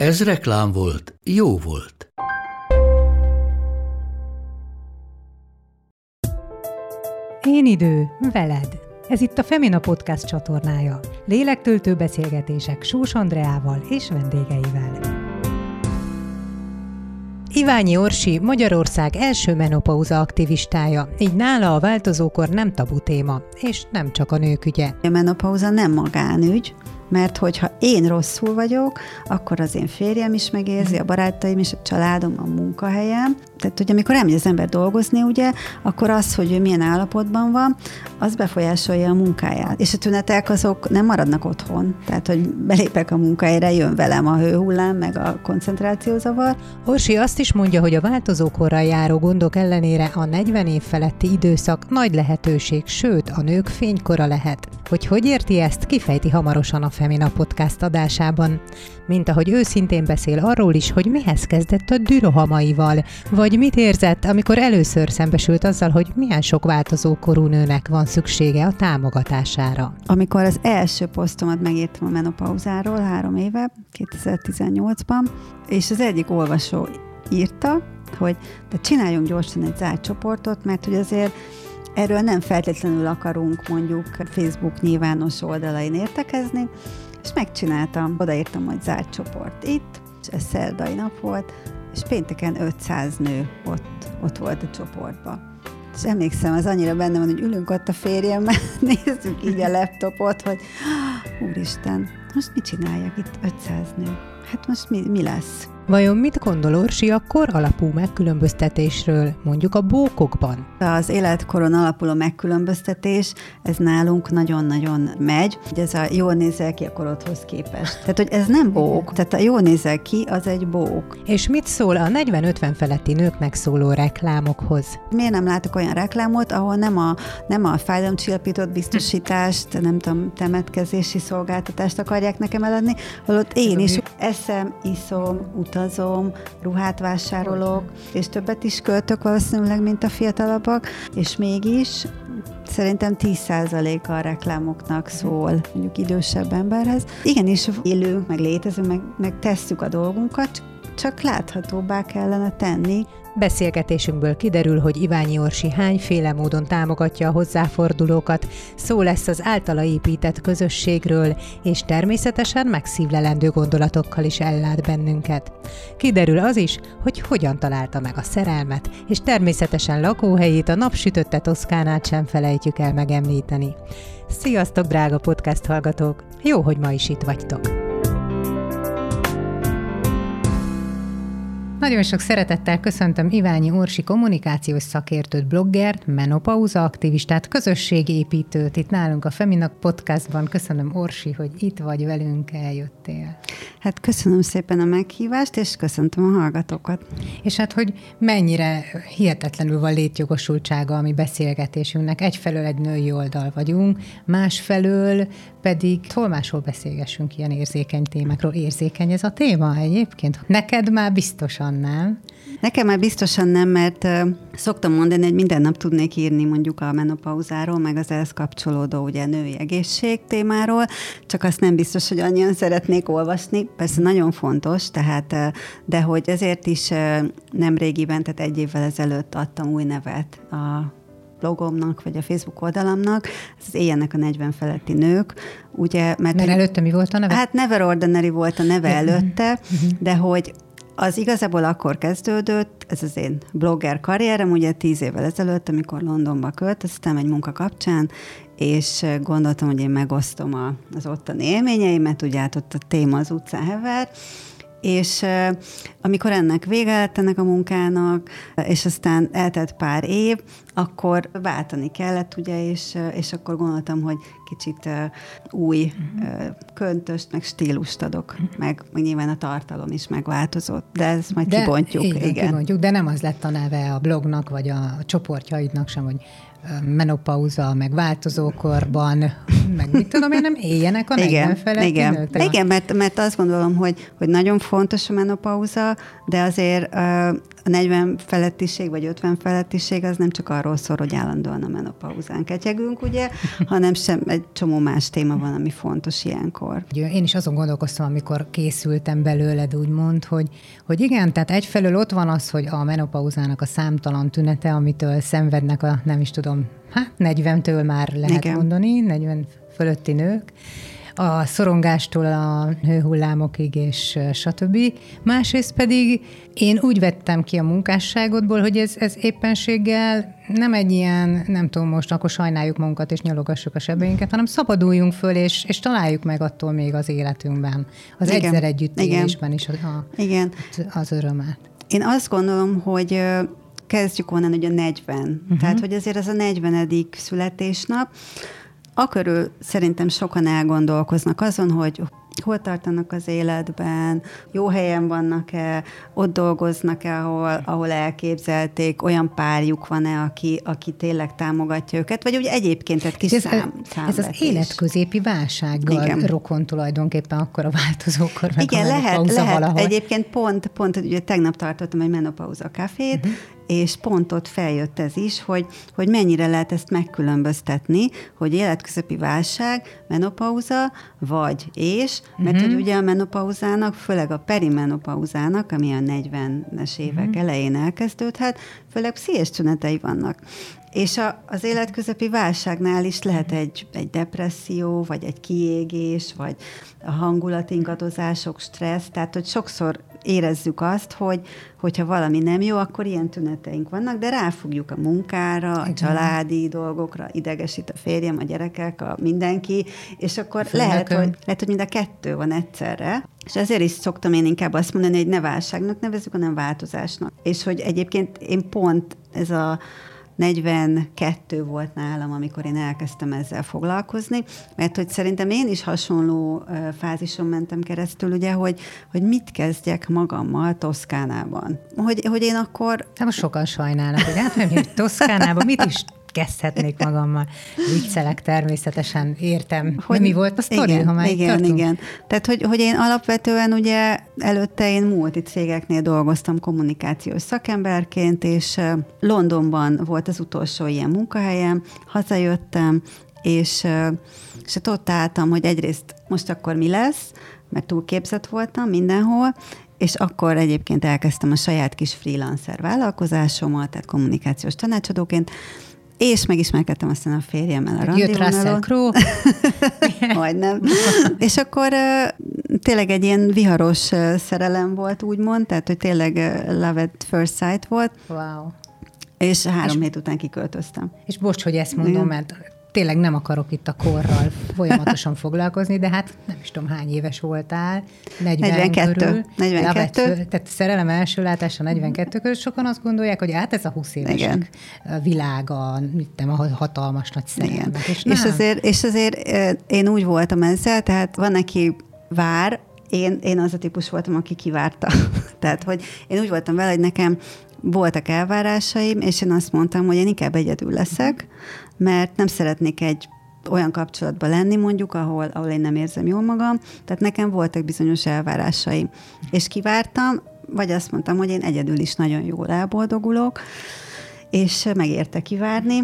Ez reklám volt, jó volt. Én idő, veled. Ez itt a Femina Podcast csatornája. Lélektöltő beszélgetések Sós Andreával és vendégeivel. Iványi Orsi Magyarország első menopauza aktivistája, így nála a változókor nem tabu téma, és nem csak a nők ügye. A menopauza nem magánügy, mert hogyha én rosszul vagyok, akkor az én férjem is megérzi, a barátaim is, a családom, a munkahelyem. Tehát, hogy amikor elmegy az ember dolgozni, ugye, akkor az, hogy ő milyen állapotban van, az befolyásolja a munkáját. És a tünetek azok nem maradnak otthon. Tehát, hogy belépek a munkahelyre, jön velem a hőhullám, meg a koncentrációzavar. Orsi azt is mondja, hogy a változókorral járó gondok ellenére a 40 év feletti időszak nagy lehetőség, sőt, a nők fénykora lehet. Hogy hogy érti ezt, kifejti hamarosan a Femina podcast adásában. Mint ahogy őszintén beszél arról is, hogy mihez kezdett a dürohamaival, vagy mit érzett, amikor először szembesült azzal, hogy milyen sok változó korú nőnek van szüksége a támogatására. Amikor az első posztomat megírtam a menopauzáról három éve, 2018-ban, és az egyik olvasó írta, hogy de csináljunk gyorsan egy zárt csoportot, mert hogy azért Erről nem feltétlenül akarunk mondjuk Facebook nyilvános oldalain értekezni, és megcsináltam. Odaírtam, hogy zárt csoport itt, és ez szerdai nap volt, és pénteken 500 nő ott, ott volt a csoportban. És emlékszem, az annyira benne van, hogy ülünk ott a férjemmel, nézzük így a laptopot, hogy úristen, most mit csináljak itt 500 nő? Hát most mi, mi lesz? Vajon mit gondol Orsi a kor alapú megkülönböztetésről, mondjuk a bókokban? Az életkoron alapuló megkülönböztetés, ez nálunk nagyon-nagyon megy. Ez a jól nézel ki a korodhoz képest. Tehát, hogy ez nem bók. Tehát a jól nézel ki, az egy bók. És mit szól a 40-50 feletti nőknek szóló reklámokhoz? Miért nem látok olyan reklámot, ahol nem a, nem a fájdalomcsillapított biztosítást, nem tudom, temetkezési szolgáltatást akarják nekem eladni, holott én is eszem, iszom, utazom, utazom, ruhát vásárolok, és többet is költök valószínűleg, mint a fiatalabbak, és mégis szerintem 10%-a a reklámoknak szól mondjuk idősebb emberhez. Igenis élünk, meg létezünk, meg, meg tesszük a dolgunkat, csak láthatóbbá kellene tenni. Beszélgetésünkből kiderül, hogy Iványi Orsi hányféle módon támogatja a hozzáfordulókat, szó lesz az általa épített közösségről, és természetesen megszívlelendő gondolatokkal is ellát bennünket. Kiderül az is, hogy hogyan találta meg a szerelmet, és természetesen lakóhelyét a napsütötte Toszkánát sem felejtjük el megemlíteni. Sziasztok, drága podcast hallgatók! Jó, hogy ma is itt vagytok! Nagyon sok szeretettel köszöntöm Iványi Orsi kommunikációs szakértőt, bloggert, menopauza aktivistát, közösségépítőt itt nálunk a Feminak podcastban. Köszönöm Orsi, hogy itt vagy velünk, eljöttél. Hát köszönöm szépen a meghívást, és köszöntöm a hallgatókat. És hát, hogy mennyire hihetetlenül van létjogosultsága a mi beszélgetésünknek. Egyfelől egy női oldal vagyunk, másfelől pedig hol máshol beszélgessünk ilyen érzékeny témákról. Érzékeny ez a téma egyébként? Neked már biztosan nem. Nekem már biztosan nem, mert szoktam mondani, hogy minden nap tudnék írni mondjuk a menopauzáról, meg az ehhez kapcsolódó ugye női egészség témáról, csak azt nem biztos, hogy annyian szeretnék olvasni. Persze nagyon fontos, tehát, de hogy ezért is nem régiben, tehát egy évvel ezelőtt adtam új nevet a blogomnak, vagy a Facebook oldalamnak, ez az éjjennek a 40 feletti nők, ugye, mert... Mert előtte mi volt a neve? Hát Never Ordinary volt a neve előtte, de hogy az igazából akkor kezdődött, ez az én blogger karrierem, ugye tíz évvel ezelőtt, amikor Londonba költöztem egy munka kapcsán, és gondoltam, hogy én megosztom a, az ottani élményeimet, ugye hát ott a téma az utcán hever, és amikor ennek vége lett ennek a munkának, és aztán eltelt pár év, akkor váltani kellett, ugye, és, és akkor gondoltam, hogy kicsit új uh-huh. köntöst, meg stílust adok, uh-huh. meg, meg nyilván a tartalom is megváltozott, de ezt majd de, kibontjuk. Igen, igen. Kibontjuk, de nem az lett a neve a blognak, vagy a csoportjaidnak sem, hogy menopauza, meg változókorban, meg mit tudom én, nem éljenek a 40 igen, feletti igen. nők. Igen, mert, mert azt gondolom, hogy, hogy nagyon fontos a menopauza, de azért a 40 felettiség vagy 50 felettiség az nem csak arról szól, hogy állandóan a menopauzán ketyegünk, ugye, hanem sem egy csomó más téma van, ami fontos ilyenkor. Én is azon gondolkoztam, amikor készültem belőled, úgymond, hogy, hogy igen, tehát egyfelől ott van az, hogy a menopauzának a számtalan tünete, amitől szenvednek a, nem is tudom, hát 40-től már lehet igen. mondani, 40 fölötti nők, a szorongástól a hőhullámokig, és stb. Másrészt pedig én úgy vettem ki a munkásságodból, hogy ez, ez éppenséggel nem egy ilyen, nem tudom most, akkor sajnáljuk magunkat és nyalogassuk a sebeinket, hanem szabaduljunk föl, és, és találjuk meg attól még az életünkben, az Igen. egyszer együttélésben is a, a, Igen. az örömet. Én azt gondolom, hogy kezdjük onnan, hogy a 40. Uh-huh. Tehát, hogy azért ez a 40. születésnap, Akörül szerintem sokan elgondolkoznak azon, hogy hol tartanak az életben, jó helyen vannak-e, ott dolgoznak-e, ahol, ahol elképzelték, olyan párjuk van-e, aki, aki tényleg támogatja őket, vagy ugye egyébként egy kis ez, szám, Ez az életközépi válsággal Igen. rokon tulajdonképpen akkor a változókor, meg Igen, lehet, lehet. Valahol. Egyébként pont, pont ugye tegnap tartottam egy menopauza kafét, uh-huh és pont ott feljött ez is, hogy, hogy mennyire lehet ezt megkülönböztetni, hogy életközepi válság, menopauza, vagy és, mert uh-huh. hogy ugye a menopauzának, főleg a perimenopauzának, ami a 40-es évek uh-huh. elején elkezdődhet, főleg pszichés tünetei vannak. És a, az életközepi válságnál is lehet egy, egy depresszió, vagy egy kiégés, vagy a hangulatingadozások, stressz, tehát hogy sokszor érezzük azt, hogy hogyha valami nem jó, akkor ilyen tüneteink vannak, de ráfogjuk a munkára, a Igen. családi dolgokra, idegesít a férjem, a gyerekek, a mindenki, és akkor lehet hogy, lehet, hogy mind a kettő van egyszerre, és ezért is szoktam én inkább azt mondani, hogy ne válságnak nevezzük, hanem változásnak. És hogy egyébként én pont ez a 42 volt nálam, amikor én elkezdtem ezzel foglalkozni, mert hogy szerintem én is hasonló fázison mentem keresztül, ugye, hogy, hogy mit kezdjek magammal Toszkánában. Hogy, hogy én akkor... Nem most sokan sajnálnak, hogy hát nem, Toszkánában mit is kezdhetnék magammal. Viccelek természetesen, értem. Hogy, mi volt a sztori, igen, ha már Igen, tartunk? igen. Tehát, hogy, hogy én alapvetően ugye előtte én multicégeknél dolgoztam kommunikációs szakemberként, és Londonban volt az utolsó ilyen munkahelyem, hazajöttem, és, és hát ott álltam, hogy egyrészt most akkor mi lesz, mert túlképzett voltam mindenhol, és akkor egyébként elkezdtem a saját kis freelancer vállalkozásomat, tehát kommunikációs tanácsadóként, és megismerkedtem aztán a férjemmel a Jött Russell Crowe. Majdnem. és akkor tényleg egy ilyen viharos szerelem volt, úgymond, tehát, hogy tényleg love at first sight volt. Wow. És három és, hét után kiköltöztem. És bocs, hogy ezt mondom, Igen. mert tényleg nem akarok itt a korral folyamatosan foglalkozni, de hát nem is tudom, hány éves voltál. 40 42. Körül. 42. Lavet, tehát szerelem első látása 42 körül. Sokan azt gondolják, hogy hát ez a 20 évesek Igen. világa, nem, a hatalmas nagy szerelmek. És, és, azért, és azért én úgy voltam ezzel, tehát van, neki vár, én, én az a típus voltam, aki kivárta. Tehát, hogy én úgy voltam vele, hogy nekem voltak elvárásaim, és én azt mondtam, hogy én inkább egyedül leszek, mert nem szeretnék egy olyan kapcsolatban lenni mondjuk, ahol, ahol én nem érzem jól magam. Tehát nekem voltak bizonyos elvárásaim. És kivártam, vagy azt mondtam, hogy én egyedül is nagyon jól elboldogulok, és megérte kivárni.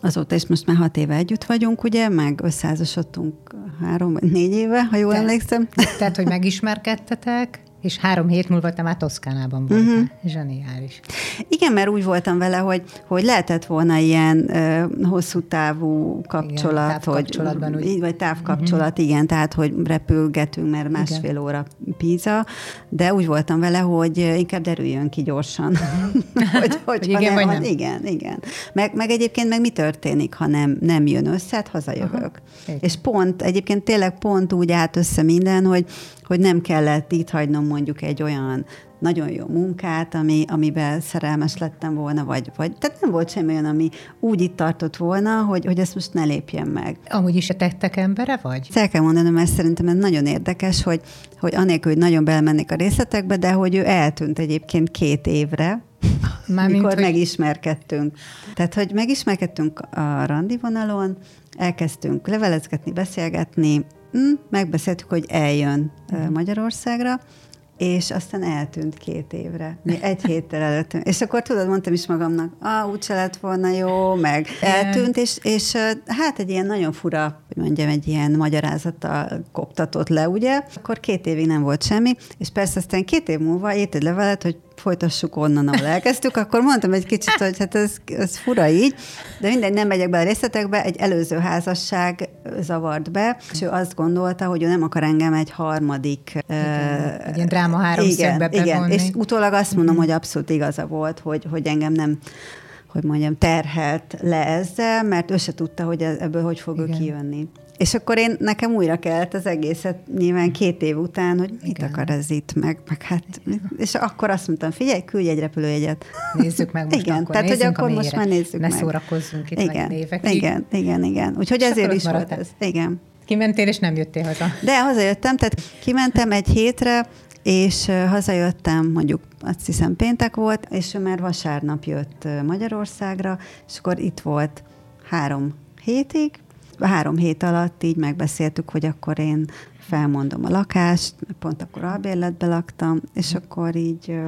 Azóta is most már hat éve együtt vagyunk, ugye, meg összeházasodtunk három vagy négy éve, ha jól Te, emlékszem. Tehát, hogy megismerkedtetek, és három hét múlva te már Toszkánában voltál. Uh-huh. Zseniális. Igen, mert úgy voltam vele, hogy, hogy lehetett volna ilyen ö, hosszú távú kapcsolat, igen, távkapcsolatban, hogy, úgy. vagy távkapcsolat, uh-huh. igen, tehát hogy repülgetünk, mert másfél igen. óra Píza, de úgy voltam vele, hogy inkább derüljön ki gyorsan. Uh-huh. hogy, hogy, hogy igen, nem, vagy nem. Igen, igen. Meg, meg egyébként meg mi történik, ha nem, nem jön össze, hát hazajövök. Uh-huh. És pont, egyébként tényleg pont úgy állt össze minden, hogy hogy nem kellett itt hagynom mondjuk egy olyan nagyon jó munkát, ami, amiben szerelmes lettem volna, vagy, vagy tehát nem volt semmi olyan, ami úgy itt tartott volna, hogy, hogy ezt most ne lépjen meg. Amúgy is a tettek embere vagy? Ezt el kell mondanom, mert szerintem ez nagyon érdekes, hogy, hogy anélkül, hogy nagyon belemennék a részletekbe, de hogy ő eltűnt egyébként két évre, Mármint, mikor hogy... megismerkedtünk. Tehát, hogy megismerkedtünk a randi vonalon, elkezdtünk levelezgetni, beszélgetni, hm, megbeszéltük, hogy eljön uh-huh. Magyarországra, és aztán eltűnt két évre. Mi egy héttel előtt. És akkor tudod, mondtam is magamnak, ah, úgyse lett volna jó, meg eltűnt, és, és hát egy ilyen nagyon fura, hogy mondjam, egy ilyen magyarázattal koptatott le, ugye? Akkor két évig nem volt semmi, és persze aztán két év múlva írt egy levelet, hogy folytassuk onnan, ahol elkezdtük, akkor mondtam egy kicsit, hogy hát ez, ez fura így, de mindegy, nem megyek be a részletekbe, egy előző házasság zavart be, és ő azt gondolta, hogy ő nem akar engem egy harmadik... Igen, uh, egy ilyen dráma háromszögbe igen, igen, és utólag azt mondom, mm-hmm. hogy abszolút igaza volt, hogy, hogy engem nem hogy mondjam, terhelt le ezzel, mert ő se tudta, hogy ebből hogy fog Igen. ő kijönni. És akkor én nekem újra kellett az egészet nyilván két év után, hogy mit Igen. akar ez itt, meg, meg hát, és akkor azt mondtam, figyelj, küldj egy repülőjegyet. Nézzük meg most igen, akkor, tehát, hogy akkor most már nézzük ne meg. Ne szórakozzunk itt igen, meg Igen, igen, igen. Úgyhogy és ezért is volt ez. Igen. Kimentél, és nem jöttél haza. De hazajöttem, tehát kimentem egy hétre, és hazajöttem, mondjuk azt hiszem péntek volt, és ő már vasárnap jött Magyarországra, és akkor itt volt három hétig, három hét alatt így megbeszéltük, hogy akkor én felmondom a lakást, pont akkor albérletbe laktam, és akkor így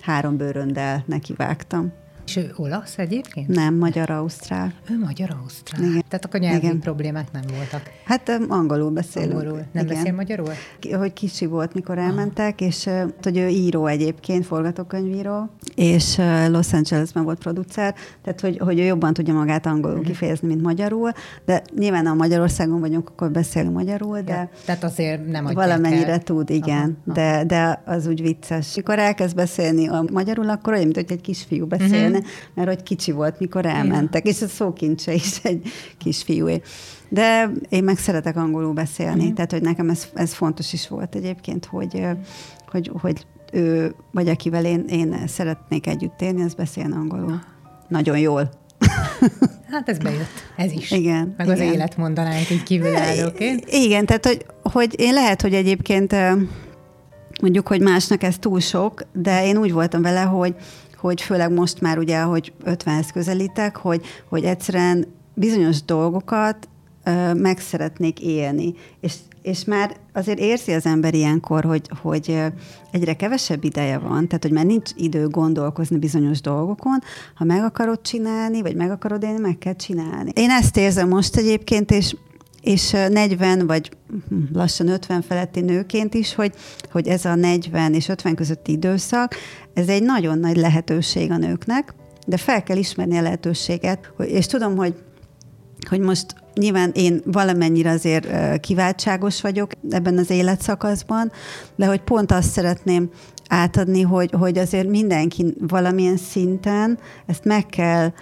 három bőröndel nekivágtam. És ő olasz egyébként? Nem, magyar-ausztrál. Ő magyar-ausztrál. Igen. Tehát akkor nyelvi Igen. problémák nem voltak. Hát angolul beszélünk. Angolul. Nem Igen. beszél magyarul? Hogy kicsi volt, mikor elmentek, ah. és hogy ő író egyébként, forgatókönyvíró, és Los Angelesben volt producer, tehát hogy, hogy ő jobban tudja magát angolul uh-huh. kifejezni, mint magyarul, de nyilván a Magyarországon vagyunk, akkor beszélünk magyarul, de ja, tehát azért nem valamennyire el. tud, igen, aha, de, de az úgy vicces. Mikor elkezd beszélni a magyarul, akkor olyan, mint hogy egy kisfiú beszélne, uh-huh benne, mert hogy kicsi volt, mikor elmentek, Igen. és a szókincse is egy kisfiúé. De én meg szeretek angolul beszélni, tehát hogy nekem ez, ez fontos is volt egyébként, hogy, hogy, hogy ő, vagy akivel én, én szeretnék együtt élni, az beszélni angolul. Nagyon jól. Hát ez bejött, ez is. Igen. Meg igen. az élet mondanánk így kívülállóként. Igen, tehát hogy, hogy én lehet, hogy egyébként mondjuk, hogy másnak ez túl sok, de én úgy voltam vele, hogy hogy főleg most már ugye, hogy 50-hez közelítek, hogy, hogy egyszerűen bizonyos dolgokat ö, meg szeretnék élni. És, és már azért érzi az ember ilyenkor, hogy, hogy egyre kevesebb ideje van, tehát hogy már nincs idő gondolkozni bizonyos dolgokon, ha meg akarod csinálni, vagy meg akarod élni, meg kell csinálni. Én ezt érzem most egyébként, és és 40 vagy lassan 50 feletti nőként is, hogy, hogy ez a 40 és 50 közötti időszak, ez egy nagyon nagy lehetőség a nőknek, de fel kell ismerni a lehetőséget, és tudom, hogy hogy most nyilván én valamennyire azért kiváltságos vagyok ebben az életszakaszban, de hogy pont azt szeretném átadni, hogy, hogy azért mindenki valamilyen szinten ezt meg kell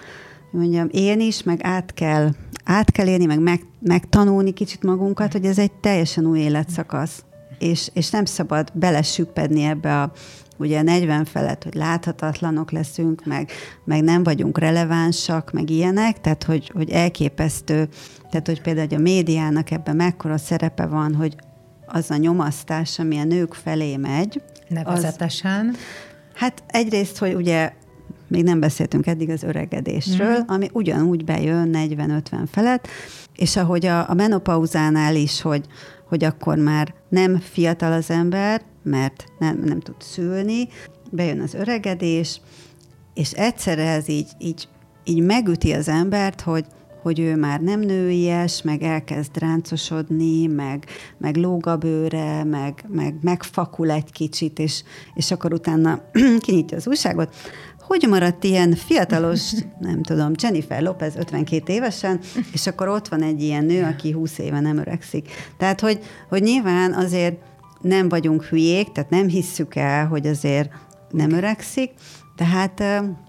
mondjam, élni is, meg át kell át kell élni, meg, meg megtanulni kicsit magunkat, hogy ez egy teljesen új életszakasz. És, és nem szabad belesüppedni ebbe a ugye 40 felett, hogy láthatatlanok leszünk, meg, meg nem vagyunk relevánsak, meg ilyenek, tehát hogy, hogy elképesztő, tehát hogy például hogy a médiának ebben mekkora szerepe van, hogy az a nyomasztás, ami a nők felé megy. Nevezetesen. Az, hát egyrészt, hogy ugye még nem beszéltünk eddig az öregedésről, mm. ami ugyanúgy bejön 40-50 felett, és ahogy a, a menopauzánál is, hogy, hogy akkor már nem fiatal az ember, mert nem, nem tud szülni, bejön az öregedés, és egyszerre ez így, így, így megüti az embert, hogy, hogy ő már nem nőies, meg elkezd ráncosodni, meg, meg lóg a bőre, meg, meg megfakul egy kicsit, és, és akkor utána kinyitja az újságot, hogy maradt ilyen fiatalos, nem tudom, Jennifer Lopez 52 évesen, és akkor ott van egy ilyen nő, aki 20 éve nem öregszik. Tehát, hogy, hogy nyilván azért nem vagyunk hülyék, tehát nem hisszük el, hogy azért nem öregszik, Tehát...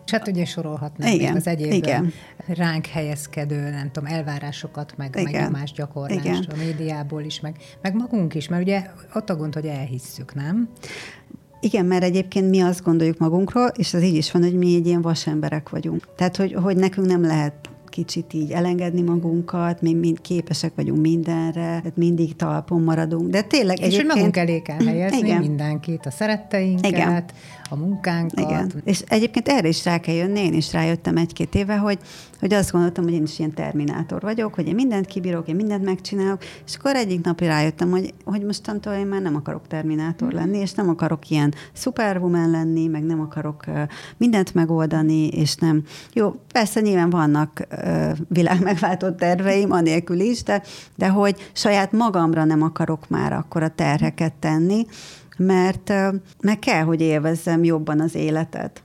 És hát ugye sorolhatnánk igen, még az egyéb igen. ránk helyezkedő, nem tudom, elvárásokat, meg, igen, meg nyomásgyakorlást igen. a médiából is, meg, meg magunk is, mert ugye ott a gond, hogy elhisszük, nem? Igen, mert egyébként mi azt gondoljuk magunkról, és az így is van, hogy mi egy ilyen vasemberek vagyunk. Tehát, hogy, hogy nekünk nem lehet kicsit így elengedni magunkat, mi mind képesek vagyunk mindenre, tehát mindig talpon maradunk. De tényleg és egyébként... hogy magunk elé kell helyezni igen. mindenkit, a szeretteinket, igen. a munkánkat. Igen. És egyébként erre is rá kell jönni, én is rájöttem egy-két éve, hogy hogy azt gondoltam, hogy én is ilyen terminátor vagyok, hogy én mindent kibírok, én mindent megcsinálok, és akkor egyik napra rájöttem, hogy, hogy mostantól én már nem akarok terminátor mm. lenni, és nem akarok ilyen superwoman lenni, meg nem akarok mindent megoldani, és nem. Jó, persze nyilván vannak uh, világ megváltó terveim, anélkül is, de, de hogy saját magamra nem akarok már akkor a terheket tenni, mert meg kell, hogy élvezzem jobban az életet.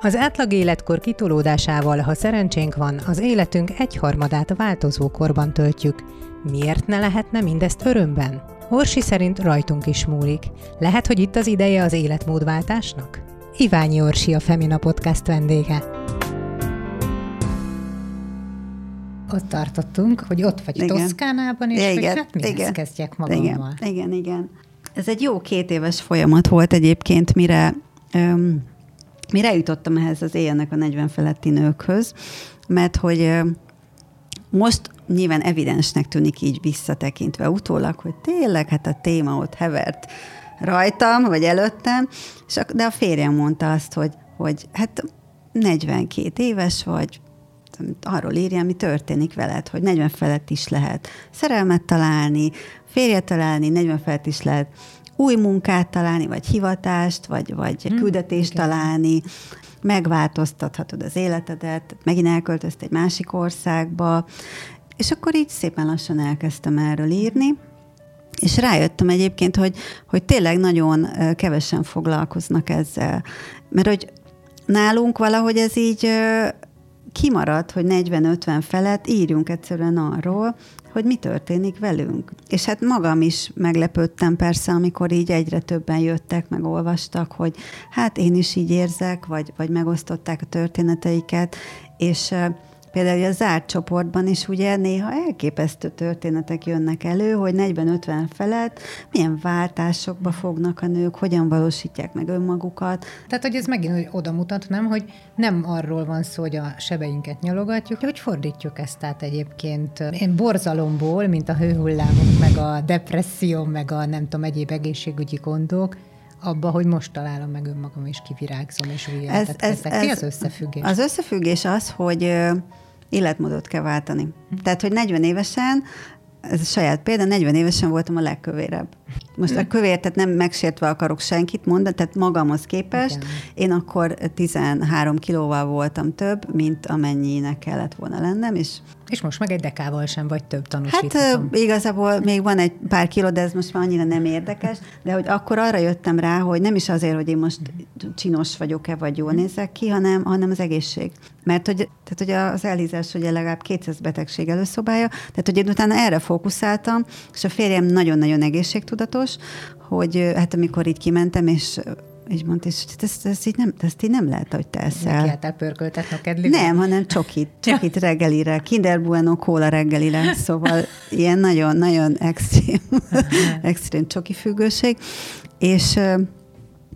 Az átlag életkor kitolódásával, ha szerencsénk van, az életünk egyharmadát változó korban töltjük. Miért ne lehetne mindezt örömben? Orsi szerint rajtunk is múlik. Lehet, hogy itt az ideje az életmódváltásnak? Iványi Orsi a Femina Podcast vendége. Ott tartottunk, hogy ott vagy igen. Toszkánában, és igen, hogy hát mihez igen, kezdjek magammal. Igen, igen, igen. Ez egy jó két éves folyamat volt egyébként, mire öm, Mire jutottam ehhez az éjjelnek a 40 feletti nőkhöz, mert hogy most nyilván evidensnek tűnik így visszatekintve utólag, hogy tényleg hát a téma ott hevert rajtam, vagy előttem, és de a férjem mondta azt, hogy, hogy hát 42 éves vagy, arról írja, mi történik veled, hogy 40 felett is lehet szerelmet találni, férjet találni, 40 felett is lehet új munkát találni, vagy hivatást, vagy, vagy hmm, küldetést igen. találni, megváltoztathatod az életedet, megint elköltözt egy másik országba, és akkor így szépen lassan elkezdtem erről írni, és rájöttem egyébként, hogy, hogy tényleg nagyon kevesen foglalkoznak ezzel. Mert hogy nálunk valahogy ez így kimaradt, hogy 40-50 felett írjunk egyszerűen arról, hogy mi történik velünk. És hát magam is meglepődtem persze, amikor így egyre többen jöttek, meg olvastak, hogy hát én is így érzek, vagy, vagy megosztották a történeteiket, és Például a zárt csoportban is ugye néha elképesztő történetek jönnek elő, hogy 40-50 felett milyen váltásokba fognak a nők, hogyan valósítják meg önmagukat. Tehát, hogy ez megint oda mutat, nem, hogy nem arról van szó, hogy a sebeinket nyalogatjuk, hogy fordítjuk ezt át egyébként. Én borzalomból, mint a hőhullámok, meg a depresszió, meg a nem tudom, egyéb egészségügyi gondok, abba, hogy most találom meg önmagam, és kivirágzom, és új ez, ez, ez, Mi az összefüggés? Az összefüggés az, hogy életmódot kell váltani. Tehát, hogy 40 évesen, ez a saját példa, 40 évesen voltam a legkövérebb. Most a kövér, tehát nem megsértve akarok senkit mondani, tehát magamhoz képest, Igen. én akkor 13 kilóval voltam több, mint amennyinek kellett volna lennem, és és most meg egy dekával sem vagy több tanúsíthatom. Hát igazából még van egy pár kiló, de ez most már annyira nem érdekes, de hogy akkor arra jöttem rá, hogy nem is azért, hogy én most csinos vagyok-e, vagy jól nézek ki, hanem, hanem az egészség. Mert hogy, tehát, hogy az elhízás ugye legalább 200 betegség előszobája, tehát hogy én utána erre fókuszáltam, és a férjem nagyon-nagyon egészségtudatos, hogy hát amikor így kimentem, és és mondta, és ezt, ezt, így nem, ezt így nem lehet, hogy te eszel. Kiálltál pörköltetni a kedlibe? Nem, hanem csokit, csokit reggelire, Kinder Bueno kóla reggelire, szóval ilyen nagyon-nagyon extrém, extrém csoki függőség, és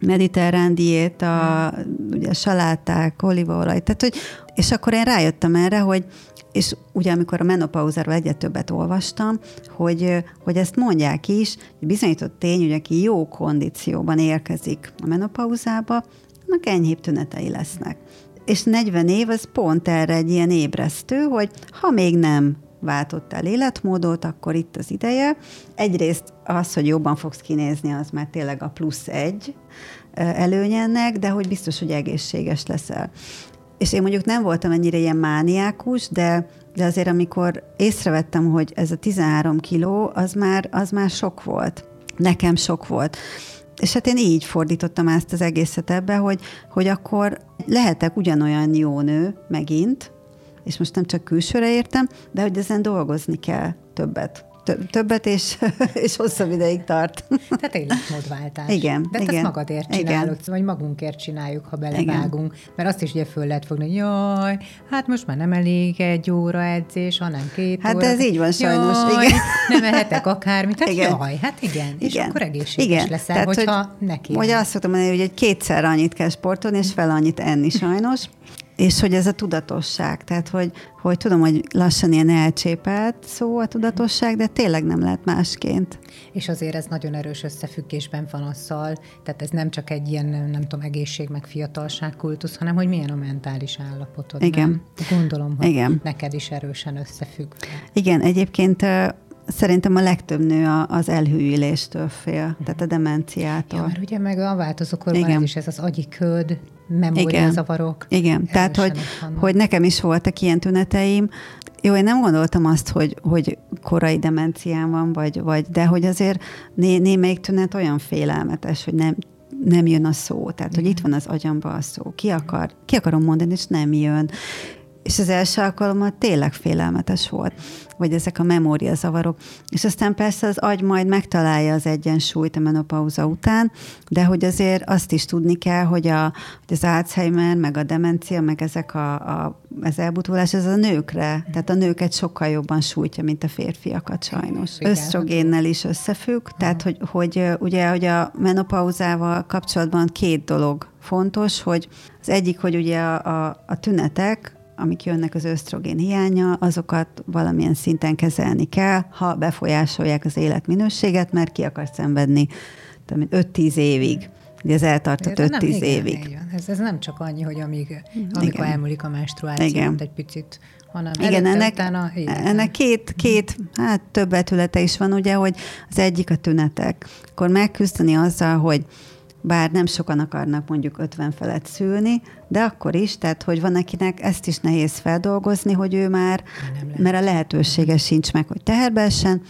mediterrán diéta, ugye saláták, olívaolaj, tehát hogy, és akkor én rájöttem erre, hogy és ugye amikor a menopauzáról egyet többet olvastam, hogy, hogy ezt mondják is, hogy bizonyított tény, hogy aki jó kondícióban érkezik a menopauzába, annak enyhébb tünetei lesznek. És 40 év az pont erre egy ilyen ébresztő, hogy ha még nem váltottál életmódot, akkor itt az ideje. Egyrészt az, hogy jobban fogsz kinézni, az már tényleg a plusz egy előny ennek, de hogy biztos, hogy egészséges leszel. És én mondjuk nem voltam ennyire ilyen mániákus, de, de azért amikor észrevettem, hogy ez a 13 kiló, az már, az már sok volt. Nekem sok volt. És hát én így fordítottam ezt az egészet ebbe, hogy, hogy akkor lehetek ugyanolyan jó nő megint, és most nem csak külsőre értem, de hogy ezen dolgozni kell többet. Többet, és, és hosszabb ideig tart. Tehát életmódváltás. Igen. De igen, ezt magadért csinálod, igen. vagy magunkért csináljuk, ha belevágunk. Igen. Mert azt is ugye föl lehet fogni, hogy jaj, hát most már nem elég egy óra edzés, hanem két hát óra. Hát ez így van sajnos. Jaj, igen. nem ehetek akármit. Hát igen. jaj, hát igen. És igen. akkor egészséges igen. leszel, Tehát, hogyha hogy, neki. Hogy azt szoktam mondani, hogy kétszer annyit kell sportolni, és fel annyit enni sajnos és hogy ez a tudatosság, tehát hogy, hogy tudom, hogy lassan ilyen elcsépelt szó a tudatosság, de tényleg nem lehet másként. És azért ez nagyon erős összefüggésben van azzal, tehát ez nem csak egy ilyen, nem tudom, egészség meg fiatalság kultusz, hanem hogy milyen a mentális állapotod. Igen. Nem? Gondolom, hogy Igen. neked is erősen összefügg. Igen, egyébként Szerintem a legtöbb nő az elhűléstől fél, tehát a demenciától. Ja, mert ugye meg a változókorban Igen. is ez az agyi köd, memóriazavarok. Igen, Igen. tehát hogy, hogy nekem is voltak ilyen tüneteim. Jó, én nem gondoltam azt, hogy, hogy korai demenciám van, vagy, vagy de hogy azért né, némelyik tünet olyan félelmetes, hogy nem, nem jön a szó. Tehát, hogy itt van az agyamba a szó. Ki, akar, ki akarom mondani, és nem jön. És az első alkalommal tényleg félelmetes volt, vagy ezek a memóriazavarok. És aztán persze az agy majd megtalálja az egyensúlyt a menopauza után, de hogy azért azt is tudni kell, hogy, a, hogy az Alzheimer, meg a demencia, meg ezek a, a, az elbutulás, ez a nőkre, tehát a nőket sokkal jobban sújtja, mint a férfiakat sajnos. Ösztrogénnel is összefügg, tehát hogy, hogy ugye, hogy a menopauzával kapcsolatban két dolog fontos, hogy az egyik, hogy ugye a, a, a tünetek, amik jönnek az ösztrogén hiánya, azokat valamilyen szinten kezelni kell, ha befolyásolják az életminőséget, mert ki akar szenvedni 5-10 évig. Ugye ez eltartott 5-10 évig. Igen, ez, ez nem csak annyi, hogy amíg, amikor igen. elmúlik a menstruáció, igen. egy picit hanem Igen, ennek, utána, ennek két, két, hát több betülete is van, ugye, hogy az egyik a tünetek. Akkor megküzdeni azzal, hogy bár nem sokan akarnak mondjuk 50 felett szülni, de akkor is, tehát hogy van akinek ezt is nehéz feldolgozni, hogy ő már, mert a lehetősége sincs meg, hogy teherbe essen,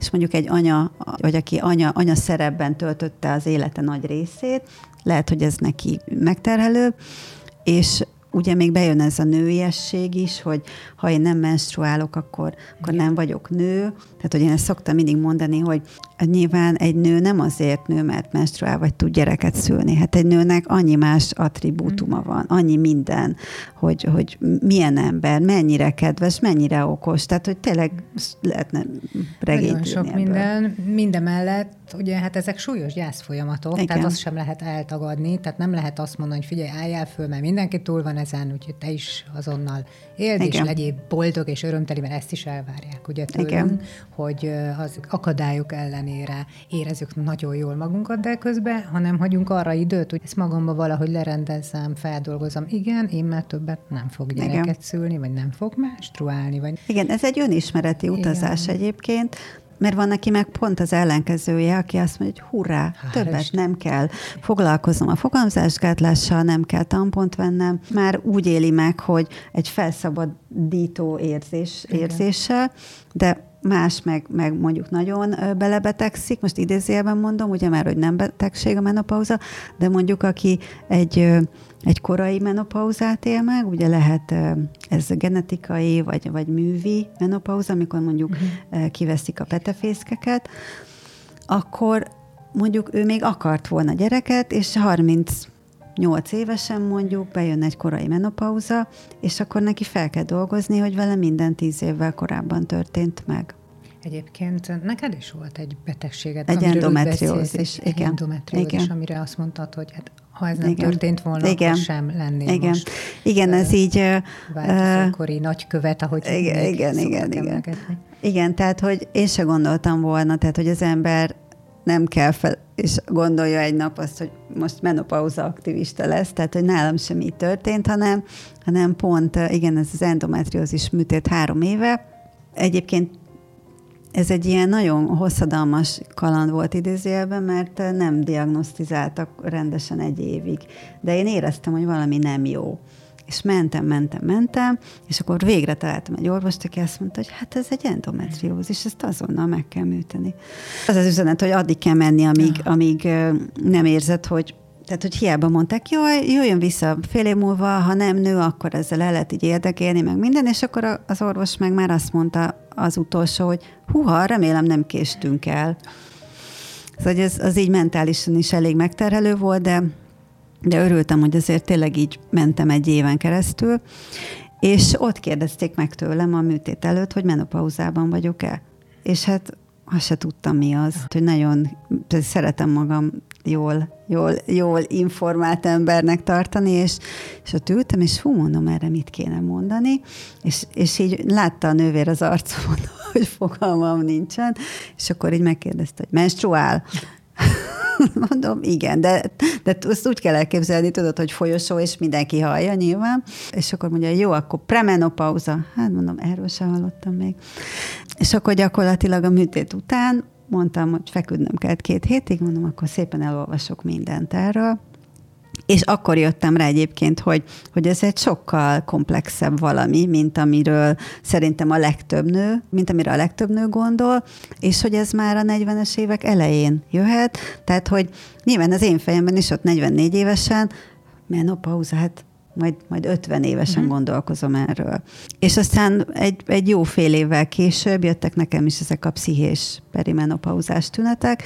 és mondjuk egy anya, vagy aki anya, anya szerepben töltötte az élete nagy részét, lehet, hogy ez neki megterhelő, és ugye még bejön ez a nőiesség is, hogy ha én nem menstruálok, akkor, akkor nem vagyok nő. Tehát, hogy én ezt szoktam mindig mondani, hogy nyilván egy nő nem azért nő, mert menstruál, vagy tud gyereket szülni. Hát egy nőnek annyi más attribútuma van, annyi minden, hogy, hogy milyen ember, mennyire kedves, mennyire okos. Tehát, hogy tényleg lehetne regényt Nagyon sok ebből. minden. Minden mellett, ugye, hát ezek súlyos gyászfolyamatok, Igen. tehát azt sem lehet eltagadni, tehát nem lehet azt mondani, hogy figyelj, álljál föl, mert mindenki túl van ezen, úgyhogy te is azonnal éld, Igen. és legyél boldog és örömteli, mert ezt is elvárják, ugye tőlünk, Igen. hogy az akadályok ellenére érezzük nagyon jól magunkat, de közben, ha nem hagyunk arra időt, hogy ezt magamba valahogy lerendezzem, feldolgozom, igen, én már többet nem fog gyereket Igen. szülni, vagy nem fog menstruálni. Vagy... Igen, ez egy önismereti utazás Igen. egyébként, mert van neki meg pont az ellenkezője, aki azt mondja, hogy hurrá, Hál többet nem kell foglalkoznom a fogamzásgátlással, nem kell tampont vennem. Már úgy éli meg, hogy egy felszabadító érzés, érzéssel, de más meg, meg mondjuk nagyon belebetegszik, most idézőjelben mondom, ugye már, hogy nem betegség a menopauza, de mondjuk aki egy, egy korai menopauzát él meg, ugye lehet ez genetikai vagy, vagy művi menopauza, amikor mondjuk uh-huh. kiveszik a petefészkeket, akkor mondjuk ő még akart volna gyereket, és 30 8 évesen mondjuk bejön egy korai menopauza, és akkor neki fel kell dolgozni, hogy vele minden 10 évvel korábban történt meg. Egyébként neked is volt egy betegséged, egy endometriózis, egy igen. endometriózis, igen. amire azt mondtad, hogy hát ha ez nem igen. történt volna, igen. akkor sem lennél igen. most. Igen, ez így... Változókori uh, nagykövet, ahogy igen, igen, igen, igen. Igen, tehát, hogy én se gondoltam volna, tehát, hogy az ember nem kell fel, és gondolja egy nap azt, hogy most menopauza aktivista lesz, tehát hogy nálam sem így történt, hanem, hanem pont, igen, ez az endometriózis műtét három éve. Egyébként ez egy ilyen nagyon hosszadalmas kaland volt idézőjelben, mert nem diagnosztizáltak rendesen egy évig. De én éreztem, hogy valami nem jó. És mentem, mentem, mentem, és akkor végre találtam egy orvost, aki azt mondta, hogy hát ez egy endometriózis, ezt azonnal meg kell műteni. Az az üzenet, hogy addig kell menni, amíg, amíg nem érzed, hogy Tehát, hogy hiába mondták, jaj, jöjjön vissza fél év múlva, ha nem nő, akkor ezzel el lehet így érdekelni, meg minden, és akkor az orvos meg már azt mondta az utolsó, hogy huha, remélem nem késtünk el. Szóval ez, az így mentálisan is elég megterhelő volt, de, de örültem, hogy azért tényleg így mentem egy éven keresztül, és ott kérdezték meg tőlem a műtét előtt, hogy menopauzában vagyok-e. És hát azt se tudtam mi az, hogy nagyon szeretem magam jól, jól, jól informált embernek tartani, és, és ott ültem, és hú, mondom, erre mit kéne mondani, és, és így látta a nővér az arcomon, hogy fogalmam nincsen, és akkor így megkérdezte, hogy menstruál? Mondom, igen, de, de azt úgy kell elképzelni, tudod, hogy folyosó, és mindenki hallja nyilván. És akkor mondja, jó, akkor premenopauza. Hát mondom, erről sem hallottam még. És akkor gyakorlatilag a műtét után mondtam, hogy feküdnöm kellett két hétig, mondom, akkor szépen elolvasok mindent erről. És akkor jöttem rá egyébként, hogy, hogy ez egy sokkal komplexebb valami, mint amiről szerintem a legtöbb nő, mint amire a legtöbb nő gondol, és hogy ez már a 40-es évek elején jöhet. Tehát, hogy nyilván az én fejemben is ott 44 évesen, menopauza, hát majd, majd 50 évesen uh-huh. gondolkozom erről. És aztán egy, egy jó fél évvel később jöttek nekem is ezek a pszichés perimenopauzás tünetek,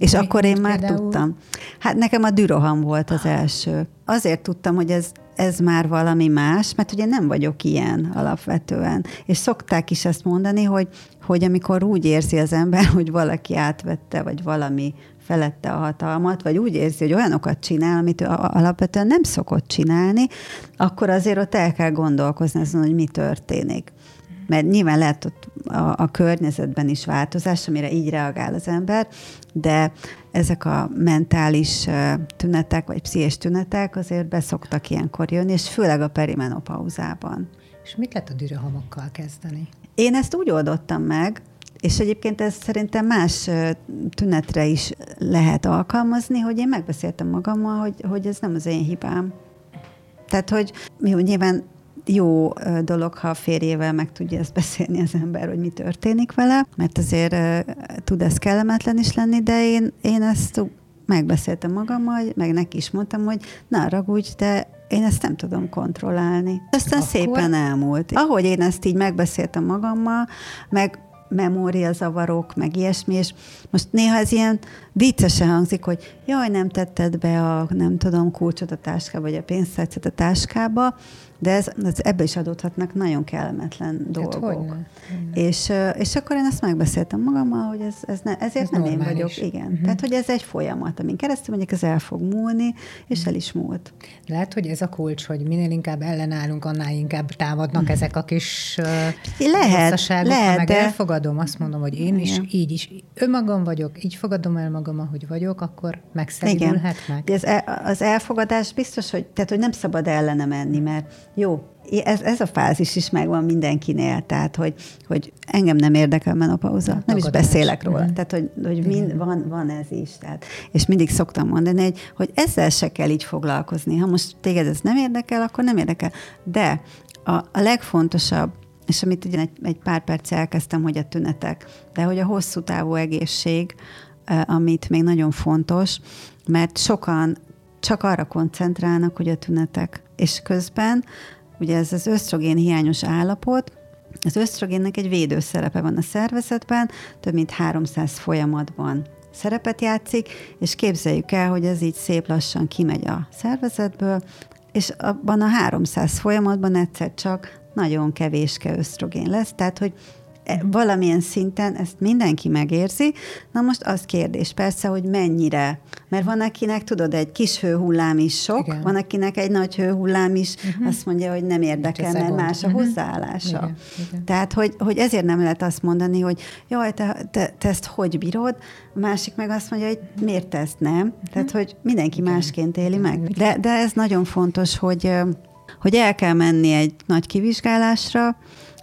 és Mi, akkor én már például? tudtam. Hát nekem a düroham volt az első. Azért tudtam, hogy ez, ez már valami más, mert ugye nem vagyok ilyen alapvetően. És szokták is ezt mondani, hogy, hogy amikor úgy érzi az ember, hogy valaki átvette, vagy valami felette a hatalmat, vagy úgy érzi, hogy olyanokat csinál, amit ő alapvetően nem szokott csinálni, akkor azért ott el kell gondolkozni azon, hogy mi történik. Mert nyilván lehet ott a, a környezetben is változás, amire így reagál az ember, de ezek a mentális tünetek, vagy pszichés tünetek azért beszoktak ilyenkor jönni, és főleg a perimenopauzában. És mit lehet a dürohamokkal kezdeni? Én ezt úgy oldottam meg, és egyébként ez szerintem más tünetre is lehet alkalmazni, hogy én megbeszéltem magammal, hogy, hogy ez nem az én hibám. Tehát, hogy jó, nyilván jó dolog, ha a férjével meg tudja ezt beszélni az ember, hogy mi történik vele, mert azért tud ez kellemetlen is lenni, de én, én ezt megbeszéltem magammal, meg neki is mondtam, hogy ne ragudj, de én ezt nem tudom kontrollálni. Aztán Akkor... szépen elmúlt. Ahogy én ezt így megbeszéltem magammal, meg memóriazavarok, meg ilyesmi, és most néha ez ilyen viccesen hangzik, hogy jaj, nem tetted be a, nem tudom, kulcsot a táskába, vagy a pénztárcát a táskába, de ez, ez ebbe is adódhatnak nagyon kellemetlen hát dolgok. Hogyne, És, és akkor én ezt megbeszéltem magammal, hogy ez, ez ne, ezért ez nem én vagyok. Igen. Uh-huh. Tehát, hogy ez egy folyamat, amin keresztül mondjuk ez el fog múlni, és uh-huh. el is múlt. Lehet, hogy ez a kulcs, hogy minél inkább ellenállunk, annál inkább támadnak uh-huh. ezek a kis lehet, lehet, ha meg de... elfogadom, azt mondom, hogy én Igen. is így is önmagam vagyok, így fogadom el magam, ahogy vagyok, akkor megszerülhet meg. Ez, e- az elfogadás biztos, hogy, tehát, hogy nem szabad ellene menni, mert jó, ez, ez a fázis is megvan mindenkinél, tehát, hogy, hogy engem nem érdekel menopauza, nem, nem is beszélek róla. Igen. Tehát, hogy, hogy mind, van, van ez is. Tehát, és mindig szoktam mondani, hogy, hogy ezzel se kell így foglalkozni. Ha most téged ez nem érdekel, akkor nem érdekel. De a, a legfontosabb, és amit ugye egy, egy pár perc elkezdtem, hogy a tünetek, de hogy a hosszú távú egészség, amit még nagyon fontos, mert sokan csak arra koncentrálnak, hogy a tünetek. És közben, ugye ez az ösztrogén hiányos állapot, az ösztrogénnek egy védőszerepe van a szervezetben, több mint 300 folyamatban szerepet játszik, és képzeljük el, hogy ez így szép lassan kimegy a szervezetből, és abban a 300 folyamatban egyszer csak nagyon kevéske ösztrogén lesz, tehát hogy valamilyen szinten ezt mindenki megérzi. Na most az kérdés persze, hogy mennyire. Mert van akinek, tudod, egy kis hőhullám is sok, Igen. van akinek egy nagy hőhullám is uh-huh. azt mondja, hogy nem érdekel, mert más a uh-huh. hozzáállása. Igen. Igen. Tehát, hogy, hogy ezért nem lehet azt mondani, hogy jaj, te, te, te ezt hogy bírod, a másik meg azt mondja, hogy miért te ezt nem. Uh-huh. Tehát, hogy mindenki Igen. másként éli meg. De, de ez nagyon fontos, hogy, hogy el kell menni egy nagy kivizsgálásra,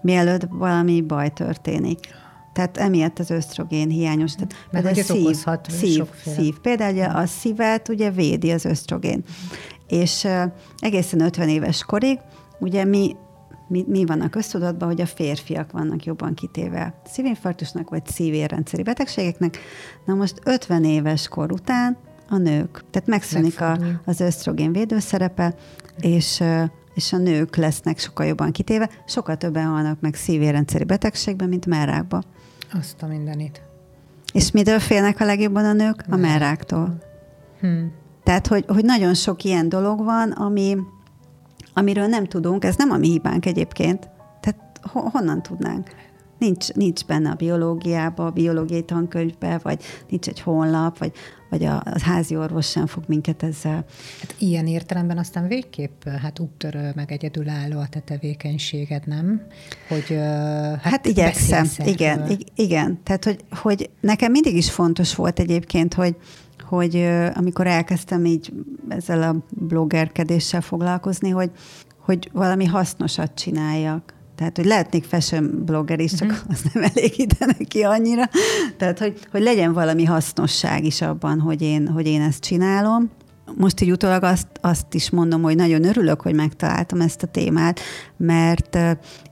mielőtt valami baj történik. Tehát emiatt az ösztrogén hiányos. Tehát Mert hogy szív, szív, szív. Például a szívet ugye védi az ösztrogén. És uh, egészen 50 éves korig ugye mi mi, mi van a köztudatban, hogy a férfiak vannak jobban kitéve szívinfarktusnak vagy szívérrendszeri betegségeknek. Na most 50 éves kor után a nők. Tehát megszűnik a, az ösztrogén védőszerepe, és és a nők lesznek sokkal jobban kitéve, sokkal többen halnak meg szívérendszeri betegségben, mint merrákba. Azt a mindenit. És mitől félnek a legjobban a nők? A merráktól. Hmm. Tehát, hogy, hogy nagyon sok ilyen dolog van, ami, amiről nem tudunk, ez nem a mi hibánk egyébként. Tehát honnan tudnánk? Nincs, nincs benne a biológiába, a biológiai tankönyvbe, vagy nincs egy honlap, vagy, vagy a, a házi orvos sem fog minket ezzel. Hát ilyen értelemben aztán végképp hát úttörő, meg egyedülálló a te tevékenységed, nem? Hogy hát, hát igyekszem, igen, igen. Tehát, hogy, hogy nekem mindig is fontos volt egyébként, hogy, hogy amikor elkezdtem így ezzel a bloggerkedéssel foglalkozni, hogy, hogy valami hasznosat csináljak. Tehát, hogy lehetnék fashion blogger is, csak uh-huh. az nem elégítene ki annyira. Tehát, hogy, hogy legyen valami hasznosság is abban, hogy én, hogy én ezt csinálom. Most így utólag azt, azt is mondom, hogy nagyon örülök, hogy megtaláltam ezt a témát, mert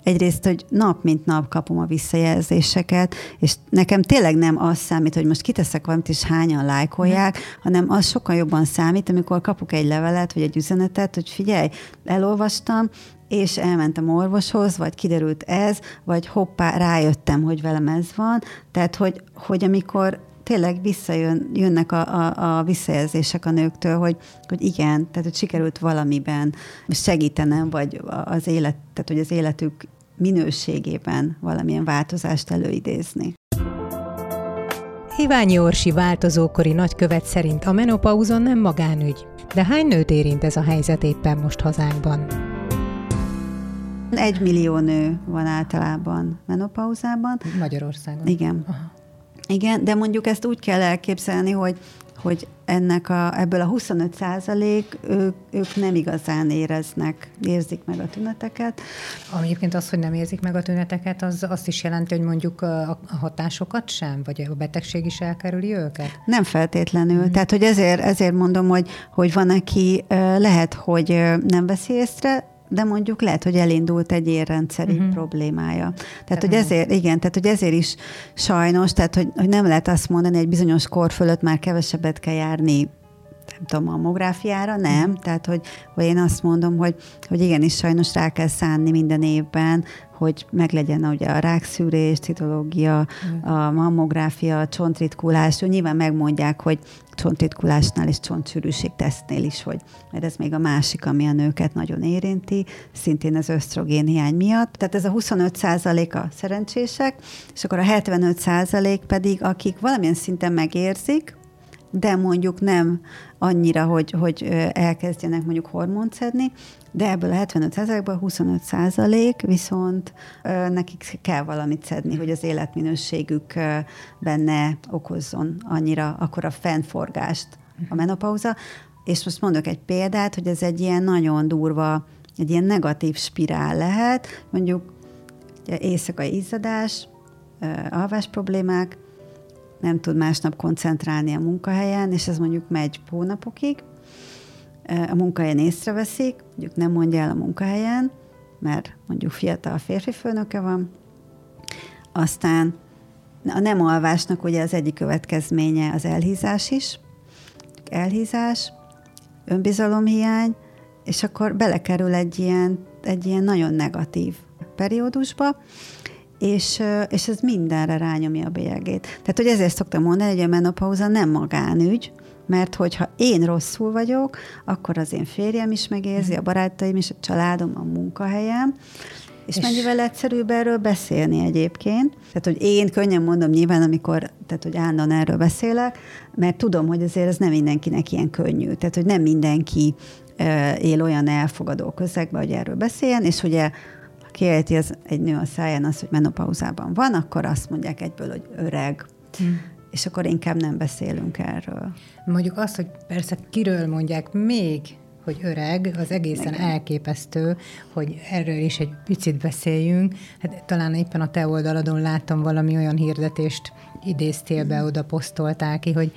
egyrészt, hogy nap mint nap kapom a visszajelzéseket, és nekem tényleg nem az számít, hogy most kiteszek valamit, és hányan lájkolják, hanem az sokkal jobban számít, amikor kapok egy levelet, vagy egy üzenetet, hogy figyelj, elolvastam, és elmentem orvoshoz, vagy kiderült ez, vagy hoppá, rájöttem, hogy velem ez van. Tehát, hogy, hogy amikor tényleg visszajönnek a, a, a visszajelzések a nőktől, hogy, hogy igen, tehát hogy sikerült valamiben segítenem, vagy az élet, tehát hogy az életük minőségében valamilyen változást előidézni. Iványi Orsi változókori nagykövet szerint a menopauzon nem magánügy, de hány nőt érint ez a helyzet éppen most hazánkban? Egy millió nő van általában menopauzában. Magyarországon? Igen. Aha. Igen, de mondjuk ezt úgy kell elképzelni, hogy hogy ennek a, ebből a 25 százalék, ők, ők nem igazán éreznek, érzik meg a tüneteket. Ami egyébként az, hogy nem érzik meg a tüneteket, az azt is jelenti, hogy mondjuk a hatásokat sem, vagy a betegség is elkerüli őket? Nem feltétlenül. Mm. Tehát, hogy ezért, ezért mondom, hogy, hogy van, aki lehet, hogy nem veszi észre, de mondjuk lehet, hogy elindult egy érrendszeri uh-huh. problémája. Tehát, hogy ezért, igen, tehát, hogy ezért is sajnos, tehát, hogy, hogy nem lehet azt mondani, egy bizonyos kor fölött már kevesebbet kell járni nem tudom, mammográfiára, nem. Uh-huh. Tehát, hogy, hogy én azt mondom, hogy, hogy igenis sajnos rá kell szánni minden évben, hogy meglegyen ugye a rákszűrés, citológia, uh-huh. a mammográfia, a csontritkulás. Nyilván megmondják, hogy csontritkulásnál és csontsűrűség tesztnél is, hogy, mert ez még a másik, ami a nőket nagyon érinti, szintén az ösztrogén hiány miatt. Tehát ez a 25% a szerencsések, és akkor a 75% pedig, akik valamilyen szinten megérzik, de mondjuk nem annyira, hogy, hogy elkezdjenek mondjuk hormont szedni, de ebből a 75%-ból 25% viszont nekik kell valamit szedni, hogy az életminőségük benne okozzon annyira akkor a fennforgást a menopauza. És most mondok egy példát, hogy ez egy ilyen nagyon durva, egy ilyen negatív spirál lehet, mondjuk éjszakai izzadás, alvás problémák, nem tud másnap koncentrálni a munkahelyen, és ez mondjuk megy hónapokig, a munkahelyen észreveszik, mondjuk nem mondja el a munkahelyen, mert mondjuk fiatal férfi főnöke van, aztán a nem alvásnak ugye az egyik következménye az elhízás is, elhízás, önbizalomhiány, és akkor belekerül egy ilyen, egy ilyen nagyon negatív periódusba, és, és ez mindenre rányomja a bélyegét. Tehát, hogy ezért szoktam mondani, hogy a menopauza nem magánügy, mert hogyha én rosszul vagyok, akkor az én férjem is megérzi, mhm. a barátaim is, a családom, a munkahelyem, és, és mennyivel egyszerűbb erről beszélni egyébként. Tehát, hogy én könnyen mondom nyilván, amikor, tehát, hogy állandóan erről beszélek, mert tudom, hogy azért ez nem mindenkinek ilyen könnyű. Tehát, hogy nem mindenki él olyan elfogadó közegben, hogy erről beszéljen, és ugye kiejti az egy nő a száján azt, hogy menopauzában van, akkor azt mondják egyből, hogy öreg. Hmm. És akkor inkább nem beszélünk erről. Mondjuk azt, hogy persze kiről mondják még, hogy öreg, az egészen Igen. elképesztő, hogy erről is egy picit beszéljünk. Hát talán éppen a te oldaladon láttam valami olyan hirdetést, idéztél be, oda posztoltál ki, hogy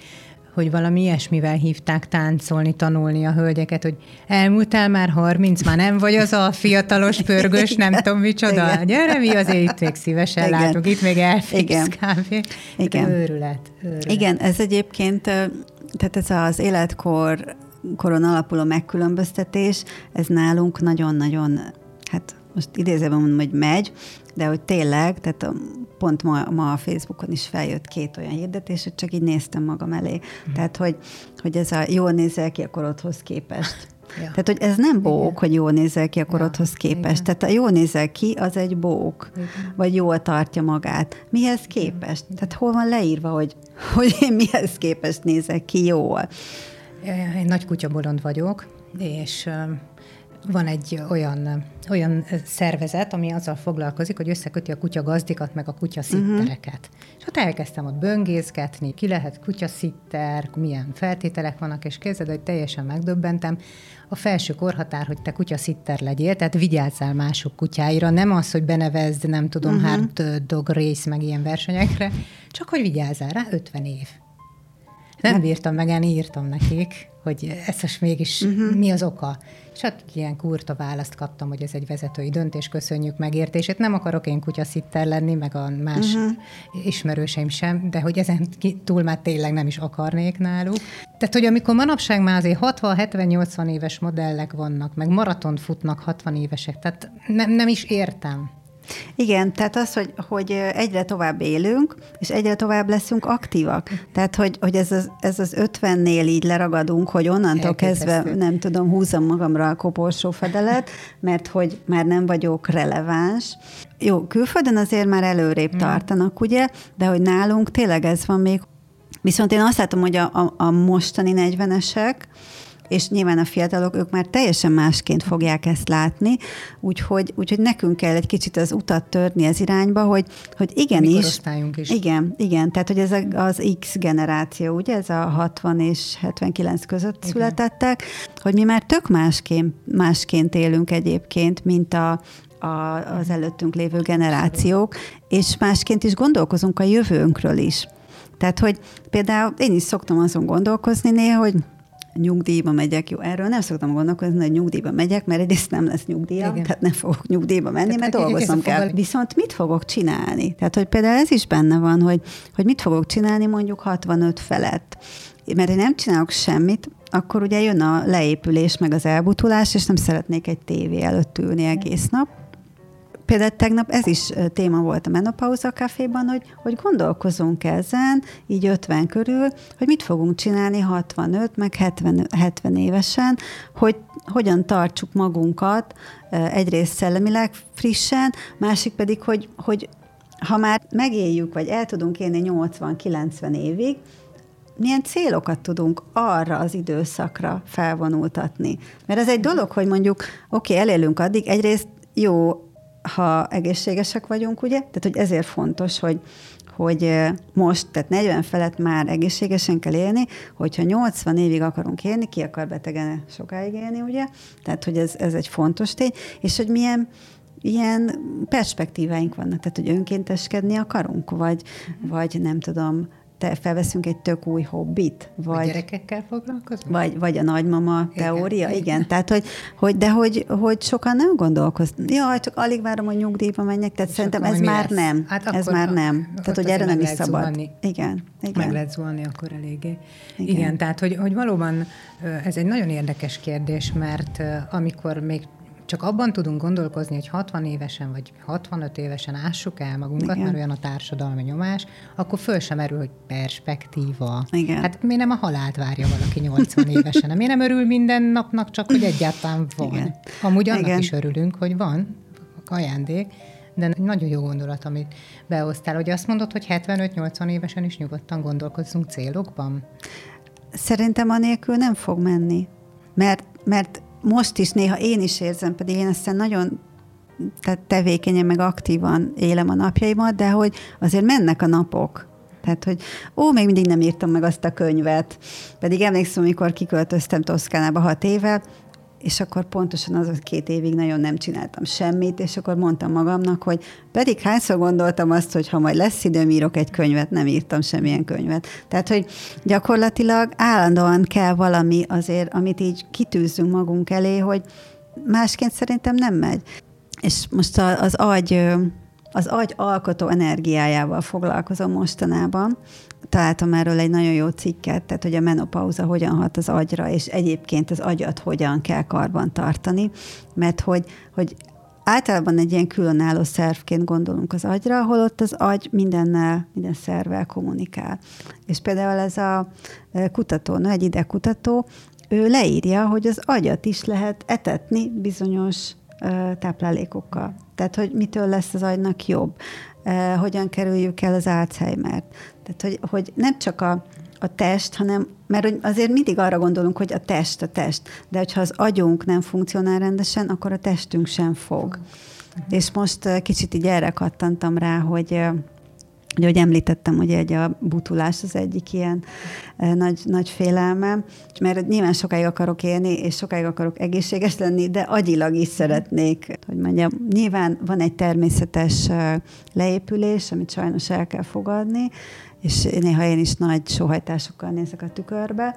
hogy valami ilyesmivel hívták táncolni, tanulni a hölgyeket, hogy elmúltál már 30, már nem vagy az a fiatalos pörgős, nem tudom micsoda. Igen. Gyere, mi azért itt még szívesen Igen. látunk, itt még elfix Igen. kávé. Igen. Őrület, őrület. Igen, ez egyébként tehát ez az életkor koron alapuló megkülönböztetés, ez nálunk nagyon-nagyon, hát most idézőben mondom, hogy megy, de hogy tényleg, tehát pont ma, ma a Facebookon is feljött két olyan hirdetés, hogy csak így néztem magam elé. Mm. Tehát, hogy, hogy ez a jól nézel ki a korodhoz képest. Ja. Tehát, hogy ez nem bók, Igen. hogy jól nézel ki a korodhoz ja. képest. Igen. Tehát a jól nézel ki, az egy bók, Igen. vagy jól tartja magát. Mihez képest? Igen. Tehát hol van leírva, hogy, hogy én mihez képest nézek ki jól? Én nagy kutyabolond vagyok, és van egy olyan, olyan szervezet, ami azzal foglalkozik, hogy összeköti a kutya gazdikat, meg a kutya szittereket. Uh-huh. És ott elkezdtem ott böngészgetni, ki lehet kutyaszitter, milyen feltételek vannak, és kezded, hogy teljesen megdöbbentem. A felső korhatár, hogy te kutyaszitter legyél, tehát vigyázzál mások kutyáira, nem az, hogy benevezd, nem tudom, uh-huh. hard dog race, meg ilyen versenyekre, csak hogy vigyázzál rá, 50 év. Nem bírtam meg, én írtam nekik, hogy ez most mégis uh-huh. mi az oka. És hát ilyen kurta választ kaptam, hogy ez egy vezetői döntés, köszönjük megértését. Nem akarok én kutyaszitter lenni, meg a más uh-huh. ismerőseim sem, de hogy ezen túl már tényleg nem is akarnék náluk. Tehát, hogy amikor manapság már azért 60-70-80 éves modellek vannak, meg maratont futnak 60 évesek, tehát nem, nem is értem. Igen, tehát az, hogy, hogy egyre tovább élünk, és egyre tovább leszünk aktívak. Tehát, hogy, hogy ez, az, ez az 50-nél így leragadunk, hogy onnantól kezdve, nem tudom, húzom magamra a koporsó fedelet, mert hogy már nem vagyok releváns. Jó, külföldön azért már előrébb hmm. tartanak, ugye, de hogy nálunk tényleg ez van még. Viszont én azt látom, hogy a, a, a mostani 40-esek, és nyilván a fiatalok, ők már teljesen másként fogják ezt látni, úgyhogy, úgyhogy nekünk kell egy kicsit az utat törni az irányba, hogy, hogy igenis. is. Igen, igen, tehát hogy ez az X generáció, ugye, ez a 60 és 79 között igen. születettek, hogy mi már tök másként, másként élünk egyébként, mint a, a, az előttünk lévő generációk, és másként is gondolkozunk a jövőnkről is. Tehát, hogy például én is szoktam azon gondolkozni néha, hogy nyugdíjba megyek, jó, erről nem szoktam gondolkozni, hogy nyugdíjba megyek, mert egyrészt nem lesz nyugdíja, Igen. tehát nem fogok nyugdíjba menni, tehát mert dolgoznom kell. Fogal... Viszont mit fogok csinálni? Tehát, hogy például ez is benne van, hogy, hogy mit fogok csinálni mondjuk 65 felett. Mert én nem csinálok semmit, akkor ugye jön a leépülés, meg az elbutulás, és nem szeretnék egy tévé előtt ülni egész nap. Például tegnap ez is téma volt a Menopauza Caféban, hogy, hogy gondolkozunk ezen, így 50 körül, hogy mit fogunk csinálni 65, meg 70, 70 évesen, hogy hogyan tartsuk magunkat egyrészt szellemileg frissen, másik pedig, hogy, hogy ha már megéljük, vagy el tudunk élni 80-90 évig, milyen célokat tudunk arra az időszakra felvonultatni. Mert ez egy dolog, hogy mondjuk, oké, okay, elélünk addig, egyrészt jó ha egészségesek vagyunk, ugye? Tehát, hogy ezért fontos, hogy, hogy most, tehát 40 felett már egészségesen kell élni, hogyha 80 évig akarunk élni, ki akar betegen sokáig élni, ugye? Tehát, hogy ez, ez egy fontos tény, és hogy milyen, ilyen perspektíváink vannak, tehát, hogy önkénteskedni akarunk, vagy, vagy nem tudom, te felveszünk egy tök új hobbit. Vagy, a gyerekekkel foglalkozunk? Vagy, vagy a nagymama igen, teória, igen. igen. Tehát, hogy, hogy, de hogy, hogy sokan nem gondolkoznak. Ja, csak alig várom, hogy nyugdíjba menjek, tehát szerintem ez már lesz? nem. Hát ez már nem. Tehát, hogy erre nem is szabad. Zuhanni. Igen, igen. Meg lehet zuhanni akkor eléggé. Igen, igen tehát, hogy, hogy valóban ez egy nagyon érdekes kérdés, mert amikor még csak abban tudunk gondolkozni, hogy 60 évesen vagy 65 évesen ássuk el magunkat, Igen. mert olyan a társadalmi nyomás, akkor föl sem erül, hogy perspektíva. Igen. Hát miért nem a halált várja valaki 80 évesen? Miért nem örül minden napnak, csak hogy egyáltalán van? Igen. Amúgy annak Igen. is örülünk, hogy van ajándék, de nagyon jó gondolat, amit behoztál, hogy azt mondod, hogy 75-80 évesen is nyugodtan gondolkozzunk célokban? Szerintem anélkül nem fog menni. Mert, mert most is néha én is érzem, pedig én ezt nagyon tehát tevékenyen, meg aktívan élem a napjaimat, de hogy azért mennek a napok. Tehát, hogy ó, még mindig nem írtam meg azt a könyvet. Pedig emlékszem, amikor kiköltöztem Toszkánába hat éve, és akkor pontosan az két évig nagyon nem csináltam semmit, és akkor mondtam magamnak, hogy pedig hányszor gondoltam azt, hogy ha majd lesz időm, írok egy könyvet, nem írtam semmilyen könyvet. Tehát, hogy gyakorlatilag állandóan kell valami azért, amit így kitűzzünk magunk elé, hogy másként szerintem nem megy. És most az agy az agy alkotó energiájával foglalkozom mostanában. Találtam erről egy nagyon jó cikket, tehát hogy a menopauza hogyan hat az agyra, és egyébként az agyat hogyan kell karban tartani, mert hogy, hogy általában egy ilyen különálló szervként gondolunk az agyra, holott az agy mindennel, minden szervvel kommunikál. És például ez a e, kutató, no, egy idegkutató, ő leírja, hogy az agyat is lehet etetni bizonyos táplálékokkal. Tehát, hogy mitől lesz az agynak jobb, hogyan kerüljük el az Alzheimer-t. Tehát, hogy, hogy nem csak a, a test, hanem, mert azért mindig arra gondolunk, hogy a test, a test, de hogyha az agyunk nem funkcionál rendesen, akkor a testünk sem fog. Uh-huh. És most kicsit így erre kattantam rá, hogy Ugye, hogy említettem, hogy egy a butulás az egyik ilyen nagy, nagy félelmem, mert nyilván sokáig akarok élni, és sokáig akarok egészséges lenni, de agyilag is szeretnék, hogy mondjam, nyilván van egy természetes leépülés, amit sajnos el kell fogadni, és néha én is nagy sóhajtásokkal nézek a tükörbe,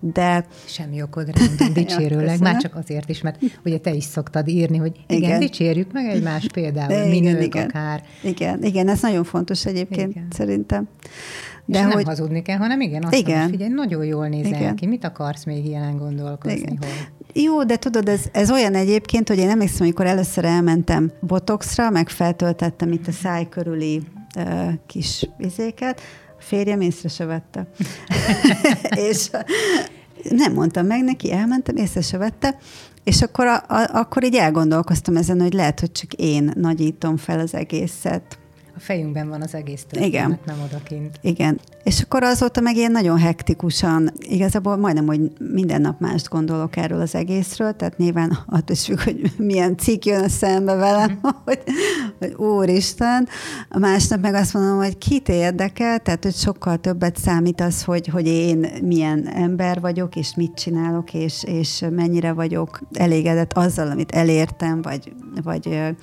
de... Semmi okod rá, dicsérőleg, már csak azért is, mert ugye te is szoktad írni, hogy igen, igen. dicsérjük meg egymást például, de mi igen, nők igen. akár. Igen, igen, ez nagyon fontos egyébként igen. szerintem. De és hogy... nem hazudni kell, hanem igen, azt igen. Mondom, figyelj, nagyon jól nézel igen. ki, mit akarsz még ilyen gondolkozni? Igen. Hogy... Jó, de tudod, ez, ez olyan egyébként, hogy én emlékszem, amikor először elmentem botoxra, meg feltöltettem itt a száj körüli uh, kis vizéket, férjem észre se vette. és nem mondtam meg neki, elmentem, észre se vette, és akkor, a, a, akkor így elgondolkoztam ezen, hogy lehet, hogy csak én nagyítom fel az egészet. A fejünkben van az egész történet, Igen. nem odakint. Igen. És akkor azóta meg én nagyon hektikusan, igazából majdnem, hogy minden nap mást gondolok erről az egészről, tehát nyilván attól is függ, hogy milyen cikk jön a szembe velem, mm. hogy, hogy úristen. A másnap meg azt mondom, hogy kit érdekel, tehát hogy sokkal többet számít az, hogy, hogy én milyen ember vagyok, és mit csinálok, és, és mennyire vagyok elégedett azzal, amit elértem, vagy, vagy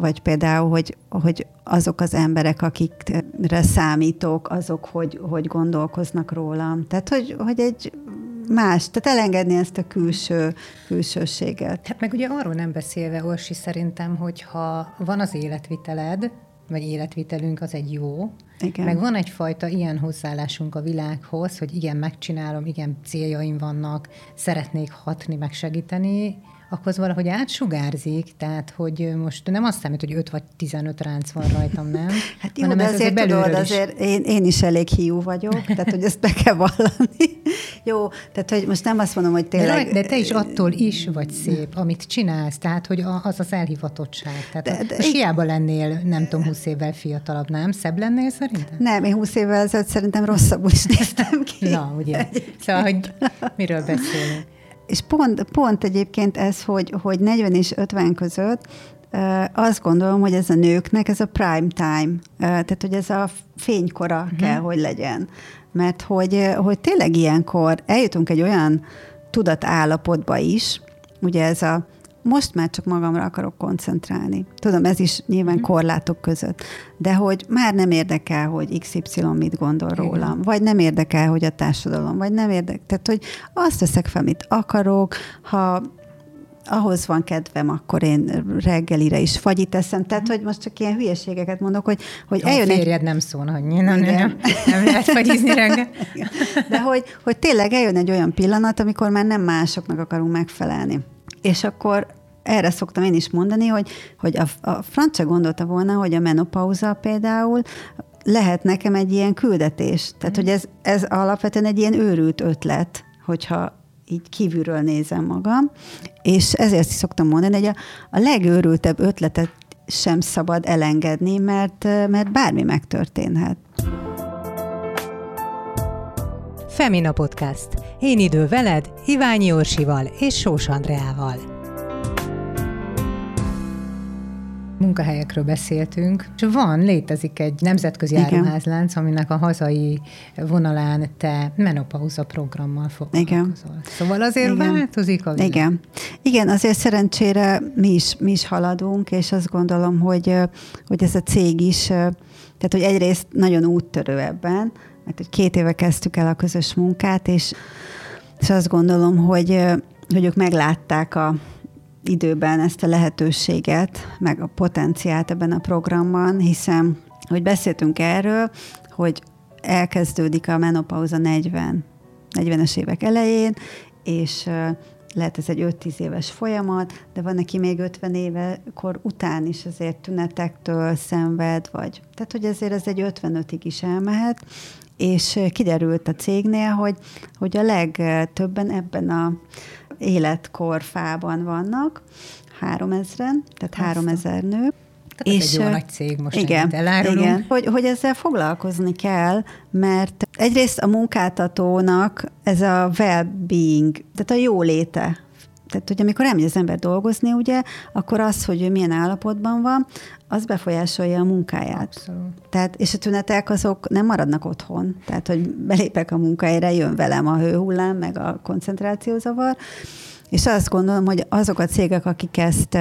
vagy például, hogy, hogy azok az emberek, akikre számítok, azok hogy, hogy gondolkoznak rólam. Tehát, hogy, hogy egy más, tehát elengedni ezt a külső, külsőséget. Hát meg ugye arról nem beszélve, Orsi, szerintem, hogyha van az életviteled, vagy életvitelünk, az egy jó, igen. meg van egyfajta ilyen hozzáállásunk a világhoz, hogy igen, megcsinálom, igen, céljaim vannak, szeretnék hatni, meg akkor az valahogy átsugárzik, tehát hogy most nem azt számít, hogy 5 vagy 15 ránc van rajtam, nem? Hát jó, de azért tudod, azért én, én is elég hiú vagyok, tehát hogy ezt be kell vallani. jó, tehát hogy most nem azt mondom, hogy tényleg... De, de te is attól is vagy szép, amit csinálsz, tehát hogy az az elhivatottság. Tehát de, de, most hiába lennél, nem tudom, 20 évvel fiatalabb, nem? Szebb lennél szerintem? Nem, én 20 évvel ezelőtt szerintem rosszabbul is néztem ki. Na, ugye? Szóval, hogy miről beszélünk? És pont, pont egyébként ez, hogy, hogy 40 és 50 között azt gondolom, hogy ez a nőknek ez a prime time, tehát hogy ez a fénykora uh-huh. kell, hogy legyen. Mert hogy, hogy tényleg ilyenkor eljutunk egy olyan tudatállapotba is, ugye ez a most már csak magamra akarok koncentrálni. Tudom, ez is nyilván mm. korlátok között. De hogy már nem érdekel, hogy XY mit gondol Igen. rólam, vagy nem érdekel, hogy a társadalom, vagy nem érdekel. Tehát, hogy azt veszek fel, mit akarok, ha ahhoz van kedvem, akkor én reggelire is fagyit teszem. Tehát, hogy most csak ilyen hülyeségeket mondok, hogy, hogy a eljön férjed egy... nem szólna, hogy nem, nem, nem, nem lehet fagyizni reggel. De hogy, hogy tényleg eljön egy olyan pillanat, amikor már nem másoknak akarunk megfelelni. És akkor erre szoktam én is mondani, hogy, hogy a, a francia gondolta volna, hogy a menopauza például lehet nekem egy ilyen küldetés. Tehát, hogy ez, ez alapvetően egy ilyen őrült ötlet, hogyha így kívülről nézem magam, és ezért is szoktam mondani, hogy a, a legőrültebb ötletet sem szabad elengedni, mert, mert bármi megtörténhet. Femina Podcast. Én idő veled, Iványi Orsival és Sós Andreával. munkahelyekről beszéltünk, és van, létezik egy nemzetközi Igen. áruházlánc, aminek a hazai vonalán te menopauza programmal foglalkozol. Igen. Szóval azért Igen. változik a világ. Igen. Igen, azért szerencsére mi is, mi is haladunk, és azt gondolom, hogy, hogy ez a cég is, tehát hogy egyrészt nagyon úttörő ebben, mert hogy két éve kezdtük el a közös munkát, és, és azt gondolom, hogy, hogy ők meglátták a, időben ezt a lehetőséget, meg a potenciált ebben a programban, hiszen, hogy beszéltünk erről, hogy elkezdődik a menopauza 40, 40-es évek elején, és lehet ez egy 5-10 éves folyamat, de van neki még 50 éve kor után is azért tünetektől szenved, vagy tehát, hogy ezért ez egy 55-ig is elmehet, és kiderült a cégnél, hogy, hogy a legtöbben ebben a életkorfában vannak, 3000-en, tehát 3000 nő, tehát és, egy jó nagy cég most, igen, elárulunk. Igen, hogy, hogy ezzel foglalkozni kell, mert egyrészt a munkáltatónak ez a well-being, tehát a jóléte tehát, hogy amikor elmegy az ember dolgozni, ugye, akkor az, hogy ő milyen állapotban van, az befolyásolja a munkáját. Abszolút. Tehát, és a tünetek azok nem maradnak otthon. Tehát, hogy belépek a munkahelyre, jön velem a hőhullám, meg a koncentrációzavar, és azt gondolom, hogy azok a cégek, akik ezt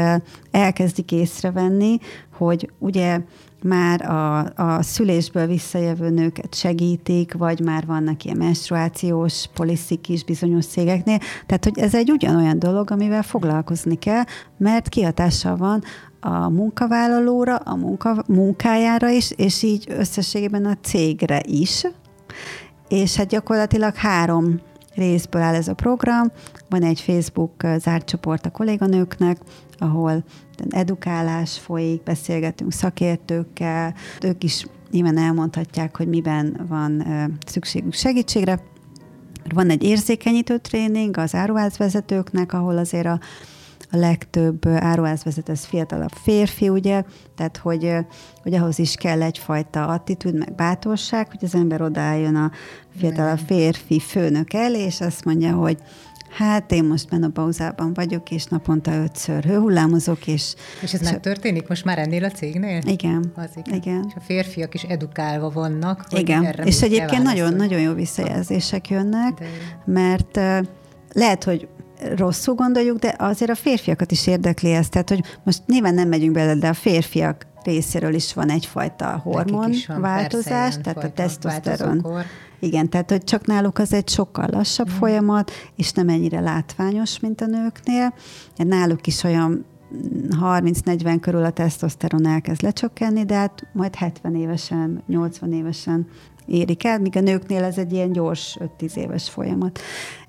elkezdik észrevenni, hogy ugye már a, a szülésből visszajövő nőket segítik, vagy már vannak ilyen menstruációs poliszik is bizonyos cégeknél. Tehát, hogy ez egy ugyanolyan dolog, amivel foglalkozni kell, mert kihatással van a munkavállalóra, a munka, munkájára is, és így összességében a cégre is. És hát gyakorlatilag három részből áll ez a program. Van egy Facebook zárt csoport a kolléganőknek, ahol edukálás folyik, beszélgetünk szakértőkkel, ők is nyilván elmondhatják, hogy miben van szükségük segítségre. Van egy érzékenyítő tréning az áruházvezetőknek, ahol azért a a legtöbb áruházvezető ez fiatalabb férfi, ugye, tehát hogy, hogy ahhoz is kell egyfajta attitűd, meg bátorság, hogy az ember odálljon a fiatalabb férfi főnök elé, és azt mondja, hogy Hát én most pauzában vagyok, és naponta ötször hőhullámozok, és... És ez csak... megtörténik most már ennél a cégnél? Igen. Az igen. igen. És a férfiak is edukálva vannak. Igen, erre és egyébként nagyon, nagyon jó visszajelzések jönnek, De... mert uh, lehet, hogy rosszul gondoljuk, de azért a férfiakat is érdekli ez. Tehát, hogy most nyilván nem megyünk bele, de a férfiak részéről is van egyfajta hormon van, változás, persze, tehát a tesztoszteron. Igen, tehát hogy csak náluk az egy sokkal lassabb mm. folyamat, és nem ennyire látványos, mint a nőknél. Náluk is olyan 30-40 körül a tesztoszteron elkezd lecsökkenni, de hát majd 70 évesen, 80 évesen érik el, míg a nőknél ez egy ilyen gyors 5-10 éves folyamat.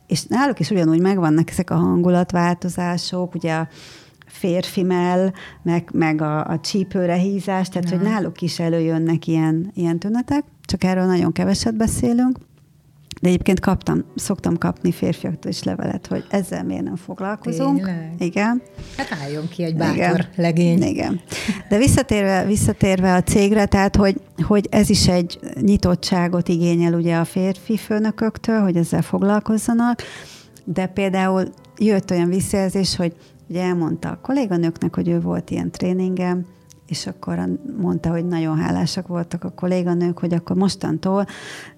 És náluk is ugyanúgy megvannak ezek a hangulatváltozások, ugye a férfi mell, meg, meg a, a csípőre hízás, tehát ja. hogy náluk is előjönnek ilyen, ilyen tünetek, csak erről nagyon keveset beszélünk. De egyébként kaptam, szoktam kapni férfiaktól is levelet, hogy ezzel miért nem foglalkozunk. Tényleg? Igen. Hát álljon ki egy bátor Igen. legény. Igen. De visszatérve, visszatérve a cégre, tehát hogy, hogy ez is egy nyitottságot igényel ugye a férfi főnököktől, hogy ezzel foglalkozzanak, de például jött olyan visszajelzés, hogy ugye elmondta a kolléganőknek, hogy ő volt ilyen tréningem, és akkor mondta, hogy nagyon hálásak voltak a kolléganők, hogy akkor mostantól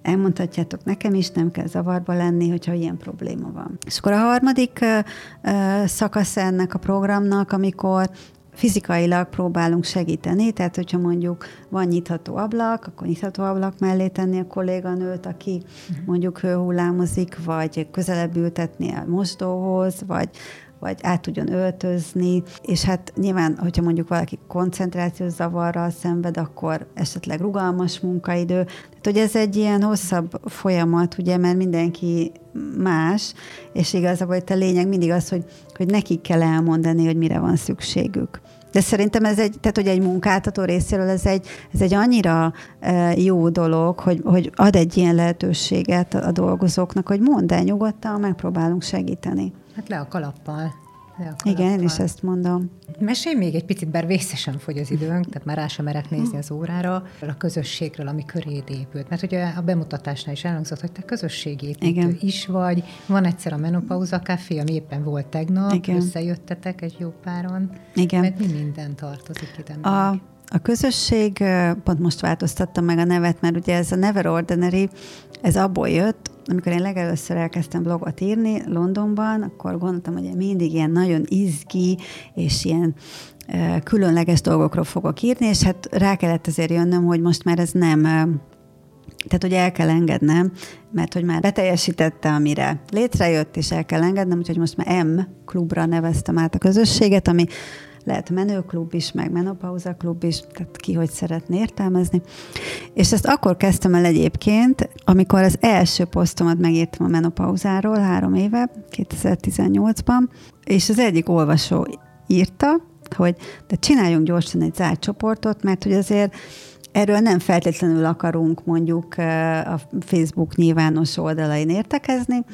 elmondhatjátok nekem is, nem kell zavarba lenni, hogyha ilyen probléma van. És akkor a harmadik szakasz ennek a programnak, amikor fizikailag próbálunk segíteni, tehát hogyha mondjuk van nyitható ablak, akkor nyitható ablak mellé tenni a kolléganőt, aki uh-huh. mondjuk hőhullámozik, vagy közelebb ültetni a mosdóhoz, vagy vagy át tudjon öltözni, és hát nyilván, hogyha mondjuk valaki koncentrációs zavarral szenved, akkor esetleg rugalmas munkaidő. Tehát, hogy ez egy ilyen hosszabb folyamat, ugye, mert mindenki más, és igazából itt a lényeg mindig az, hogy, hogy nekik kell elmondani, hogy mire van szükségük. De szerintem ez egy, tehát hogy egy munkáltató részéről ez egy, ez egy annyira e, jó dolog, hogy, hogy ad egy ilyen lehetőséget a dolgozóknak, hogy mondd el nyugodtan, megpróbálunk segíteni. Hát le a kalappal. Igen, én is ezt mondom. Mesélj még egy picit, bár vészesen fogy az időnk, tehát már rá sem merek nézni az órára, a közösségről, ami köréd épült. Mert ugye a bemutatásnál is elhangzott, hogy te közösségépítő Igen. is vagy. Van egyszer a Menopauza Café, ami éppen volt tegnap, Igen. összejöttetek egy jó páron. Igen. Mert mi minden tartozik ide a, a közösség, pont most változtattam meg a nevet, mert ugye ez a Never Ordinary, ez abból jött, amikor én legelőször elkezdtem blogot írni Londonban, akkor gondoltam, hogy mindig ilyen nagyon izgi, és ilyen különleges dolgokról fogok írni, és hát rá kellett azért jönnöm, hogy most már ez nem tehát, hogy el kell engednem, mert hogy már beteljesítette, amire létrejött, és el kell engednem, úgyhogy most már M klubra neveztem át a közösséget, ami lehet menőklub is, meg menopauza klub is, tehát ki hogy szeretné értelmezni. És ezt akkor kezdtem el egyébként, amikor az első posztomat megírtam a menopauzáról három éve, 2018-ban, és az egyik olvasó írta, hogy de csináljunk gyorsan egy zárt csoportot, mert hogy azért Erről nem feltétlenül akarunk mondjuk a Facebook nyilvános oldalain értekezni,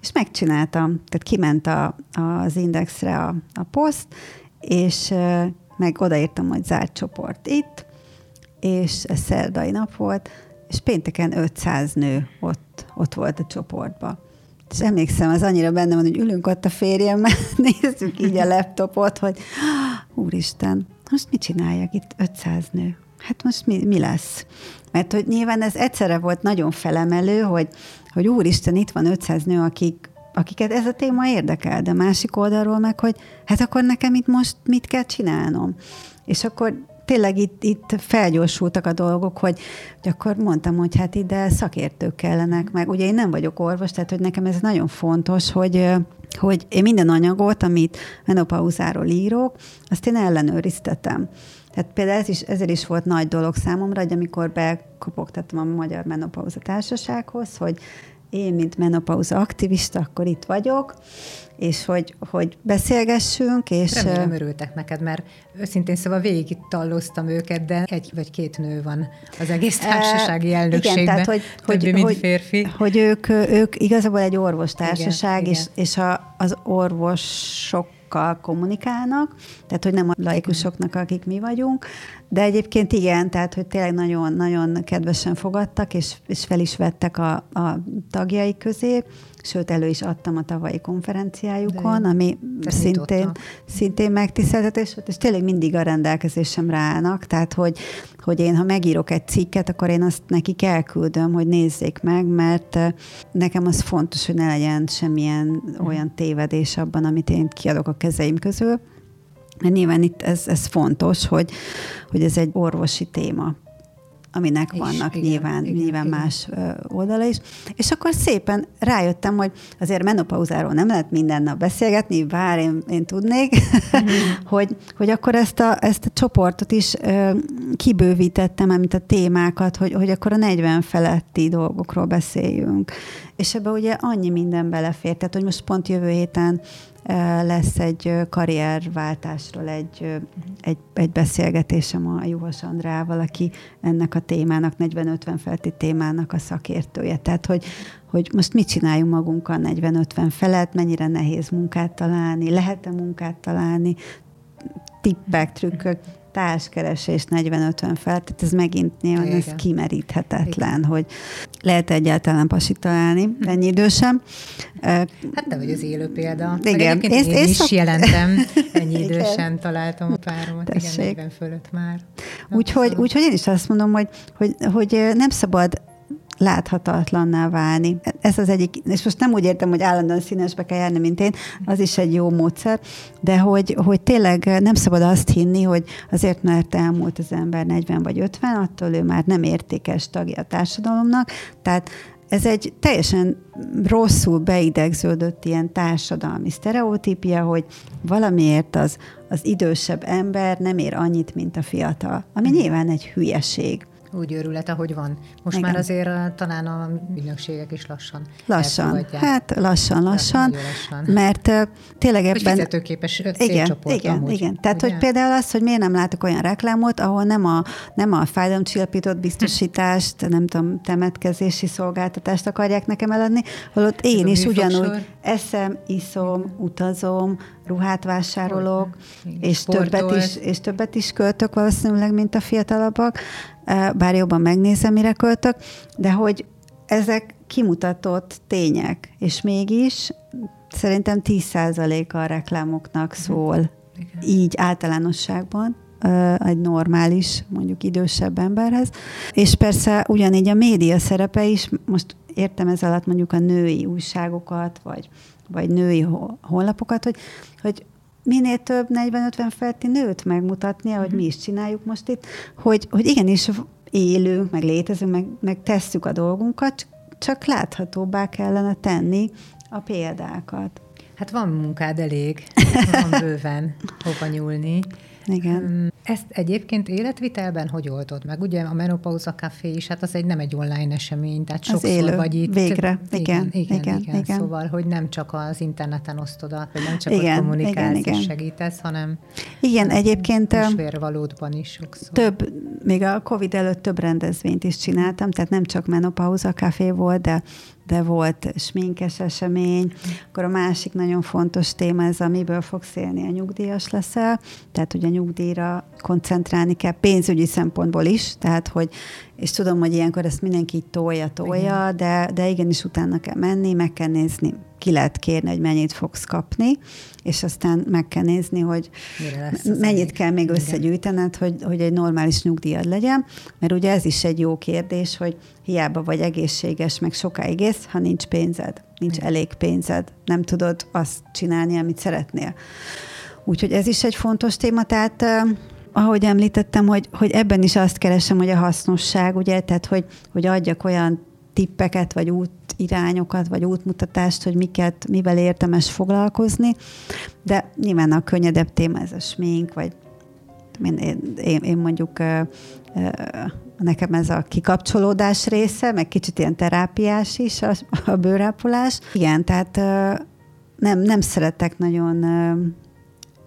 és megcsináltam. Tehát kiment a, az Indexre a, a poszt, és meg odaírtam, hogy zárt csoport itt, és ez szerdai nap volt, és pénteken 500 nő ott, ott volt a csoportban. És emlékszem, az annyira benne van, hogy ülünk ott a férjemmel, nézzük így a laptopot, hogy úristen, most mit csináljak itt 500 nő? Hát most mi, mi lesz? Mert hogy nyilván ez egyszerre volt nagyon felemelő, hogy, hogy úristen, itt van 500 nő, akik akiket ez a téma érdekel, de másik oldalról meg, hogy hát akkor nekem itt most mit kell csinálnom? És akkor tényleg itt, itt felgyorsultak a dolgok, hogy, hogy akkor mondtam, hogy hát ide szakértők kellenek, meg ugye én nem vagyok orvos, tehát hogy nekem ez nagyon fontos, hogy hogy én minden anyagot, amit menopauzáról írok, azt én ellenőriztetem. Tehát például ez is, ezért is volt nagy dolog számomra, hogy amikor bekopogtattam a Magyar Menopauza Társasághoz, hogy én, mint menopauza aktivista, akkor itt vagyok, és hogy, hogy beszélgessünk, és... Remélem örültek neked, mert őszintén szóval végig itt talloztam őket, de egy vagy két nő van az egész társasági elnökségben. Igen, tehát, hogy, hogy, hogy, férfi. hogy ők, ők igazából egy orvostársaság, igen, és, igen. és a, az orvosok kommunikálnak, tehát hogy nem a laikusoknak, akik mi vagyunk, de egyébként igen, tehát hogy tényleg nagyon-nagyon kedvesen fogadtak, és, és fel is vettek a, a tagjai közé, sőt, elő is adtam a tavalyi konferenciájukon, De ami szintén, szintén megtiszteltetés és tényleg mindig a rendelkezésemre állnak, tehát hogy, hogy én, ha megírok egy cikket, akkor én azt nekik elküldöm, hogy nézzék meg, mert nekem az fontos, hogy ne legyen semmilyen olyan tévedés abban, amit én kiadok a kezeim közül. Mert nyilván itt ez, ez fontos, hogy, hogy ez egy orvosi téma aminek is, vannak igen, nyilván, igen, nyilván igen. más oldala is. És akkor szépen rájöttem, hogy azért menopauzáról nem lehet minden nap beszélgetni, bár én, én tudnék, mm-hmm. hogy, hogy akkor ezt a, ezt a csoportot is ö, kibővítettem, mint a témákat, hogy, hogy akkor a 40 feletti dolgokról beszéljünk. És ebbe ugye annyi minden belefér, tehát hogy most pont jövő héten lesz egy karrierváltásról egy, egy, egy beszélgetésem a Juhos Andrával, aki ennek a témának, 40-50 felti témának a szakértője. Tehát, hogy, hogy most mit csináljunk magunkkal 40-50 felett, mennyire nehéz munkát találni, lehet-e munkát találni, tippek, trükkök társkeresés 40-50 fel, tehát ez megint nyilván ez kimeríthetetlen, Igen. hogy lehet egyáltalán pasit találni, ennyi idősem. Hát te vagy az élő példa. Igen. Én, én, én is szok... jelentem, ennyi idősen találtam a páromat, Tessék. igen, 40 fölött már. Úgyhogy, úgyhogy én is azt mondom, hogy, hogy, hogy nem szabad láthatatlanná válni. Ez az egyik, és most nem úgy értem, hogy állandóan színesbe kell járni, mint én, az is egy jó módszer, de hogy, hogy tényleg nem szabad azt hinni, hogy azért, mert elmúlt az ember 40 vagy 50, attól ő már nem értékes tagja a társadalomnak, tehát ez egy teljesen rosszul beidegződött ilyen társadalmi sztereotípia, hogy valamiért az, az idősebb ember nem ér annyit, mint a fiatal, ami nyilván egy hülyeség úgy őrület, ahogy van. Most Igen. már azért talán a ügynökségek is lassan Lassan, hát lassan, lassan, lassan. mert uh, tényleg ebben... Hogy fizetőképes igen, igen, amúgy, igen. Tehát, ugye? hogy például az, hogy miért nem látok olyan reklámot, ahol nem a, nem a fájdalomcsillapított biztosítást, nem tudom, temetkezési szolgáltatást akarják nekem eladni, holott én is ugyanúgy eszem, iszom, utazom, ruhát vásárolok, és többet, is, és többet is költök valószínűleg, mint a fiatalabbak, bár jobban megnézem, mire költök, de hogy ezek kimutatott tények, és mégis szerintem 10% a reklámoknak mhm. szól, Igen. így általánosságban egy normális, mondjuk idősebb emberhez. És persze ugyanígy a média szerepe is, most értem ez alatt mondjuk a női újságokat, vagy, vagy női honlapokat, hogy, hogy minél több 40-50 feletti nőt megmutatni, ahogy mi is csináljuk most itt, hogy, hogy igenis élünk, meg létezünk, meg, meg tesszük a dolgunkat, csak láthatóbbá kellene tenni a példákat. Hát van munkád elég, van bőven hova nyúlni. Igen. Ezt egyébként életvitelben hogy oldod meg? Ugye a Menopauza Café is, hát az egy nem egy online esemény, tehát Az sokszor élő, vagy itt. végre. Igen, igen, igen, igen, igen. Szóval, hogy nem csak az interneten osztod át, vagy nem csak Igen, ott kommunikálsz igen, és segítesz, hanem Igen, egyébként ö, húsvérvalódban is sokszor. több, még a Covid előtt több rendezvényt is csináltam, tehát nem csak menopauza café volt, de de volt sminkes esemény. Akkor a másik nagyon fontos téma ez, amiből fogsz élni, a nyugdíjas leszel, tehát hogy a nyugdíjra koncentrálni kell pénzügyi szempontból is, tehát hogy, és tudom, hogy ilyenkor ezt mindenki így tolja, tolja, de, de igenis utána kell menni, meg kell nézni, ki lehet kérni, hogy mennyit fogsz kapni, és aztán meg kell nézni, hogy mennyit kell még összegyűjtened, hogy, hogy egy normális nyugdíjad legyen, mert ugye ez is egy jó kérdés, hogy hiába vagy egészséges, meg sokáig ész, ha nincs pénzed, nincs elég pénzed, nem tudod azt csinálni, amit szeretnél. Úgyhogy ez is egy fontos téma, tehát eh, ahogy említettem, hogy, hogy ebben is azt keresem, hogy a hasznosság, ugye, tehát hogy, hogy adjak olyan tippeket, vagy útirányokat, vagy útmutatást, hogy miket, mivel érdemes foglalkozni, de nyilván a könnyedebb téma ez a smink, vagy én, én, én mondjuk ö, ö, nekem ez a kikapcsolódás része, meg kicsit ilyen terápiás is a, a bőrápolás. Igen, tehát ö, nem, nem szeretek nagyon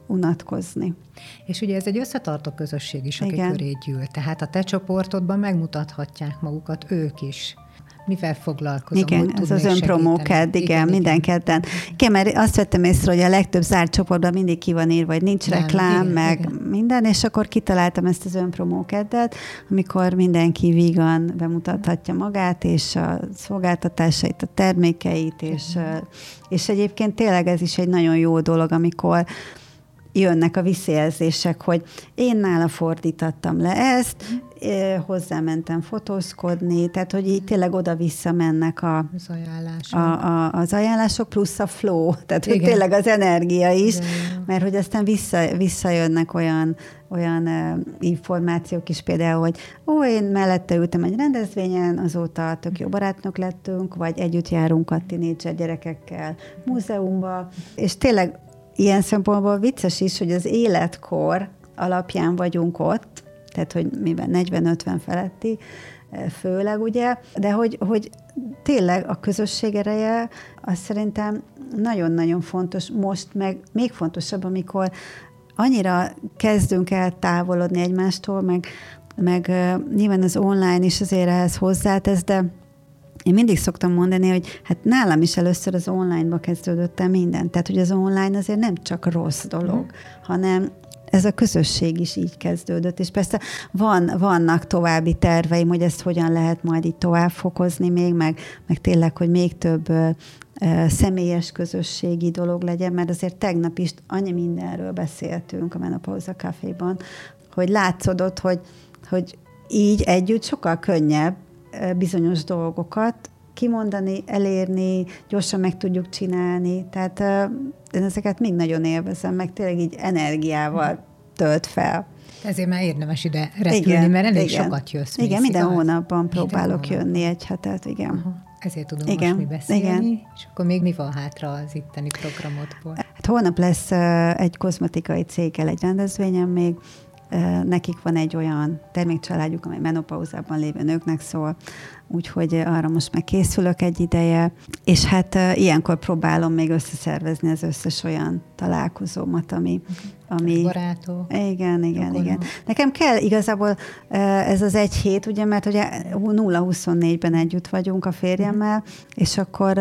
unatkozni. És ugye ez egy összetartó közösség is, aki Igen. köré gyűl. Tehát a te csoportodban megmutathatják magukat ők is. Mivel foglalkozom? Igen, ez az segíteni. igen, igen, minden kedden. Igen, mert azt vettem észre, hogy a legtöbb zárt csoportban mindig ki van írva, hogy nincs Nem, reklám, igen, meg igen. minden, és akkor kitaláltam ezt az önpromókedet, amikor mindenki vígan bemutathatja magát, és a szolgáltatásait, a termékeit, és, és egyébként tényleg ez is egy nagyon jó dolog, amikor jönnek a visszajelzések, hogy én nála fordítattam le ezt, hozzámentem fotózkodni, tehát hogy így tényleg oda-vissza mennek a, Az ajánlás. a, a, az ajánlások, plusz a flow, tehát hogy tényleg az energia is, igen. mert hogy aztán vissza, visszajönnek olyan, olyan uh, információk is, például, hogy ó, én mellette ültem egy rendezvényen, azóta tök jó barátnok lettünk, vagy együtt járunk a tinédzser gyerekekkel múzeumba, és tényleg ilyen szempontból vicces is, hogy az életkor alapján vagyunk ott, tehát hogy mivel 40-50 feletti, eh, főleg ugye, de hogy, hogy tényleg a közösség ereje, az szerintem nagyon-nagyon fontos, most meg még fontosabb, amikor annyira kezdünk el távolodni egymástól, meg, meg eh, nyilván az online is azért ehhez hozzátesz, de én mindig szoktam mondani, hogy hát nálam is először az online-ba kezdődött el minden. Tehát, hogy az online azért nem csak rossz dolog, mm. hanem ez a közösség is így kezdődött, és persze van, vannak további terveim, hogy ezt hogyan lehet majd így tovább fokozni még, meg, meg tényleg, hogy még több ö, ö, személyes közösségi dolog legyen, mert azért tegnap is annyi mindenről beszéltünk a Menopauza Caféban, hogy látszódott, hogy, hogy így együtt sokkal könnyebb bizonyos dolgokat kimondani, elérni, gyorsan meg tudjuk csinálni. Tehát én ezeket még nagyon élvezem, meg tényleg így energiával tölt fel. Ezért már érdemes ide repülni, mert elég igen. sokat jössz. Igen, mész, minden igaz? hónapban próbálok hónapban. jönni egy hetet, igen. Aha. Ezért tudom Igen, most mi beszélni. igen. És akkor még mi van hátra az itteni programodból? Hát holnap lesz egy kozmetikai céggel egy rendezvényem még, nekik van egy olyan termékcsaládjuk, amely menopauzában lévő nőknek szól, úgyhogy ö, arra most meg készülök egy ideje, és hát ö, ilyenkor próbálom még összeszervezni az összes olyan találkozómat, ami... ami Barátok. igen, igen, Akkor igen. Nekem kell igazából ö, ez az egy hét, ugye, mert ugye 0-24-ben együtt vagyunk a férjemmel, és akkor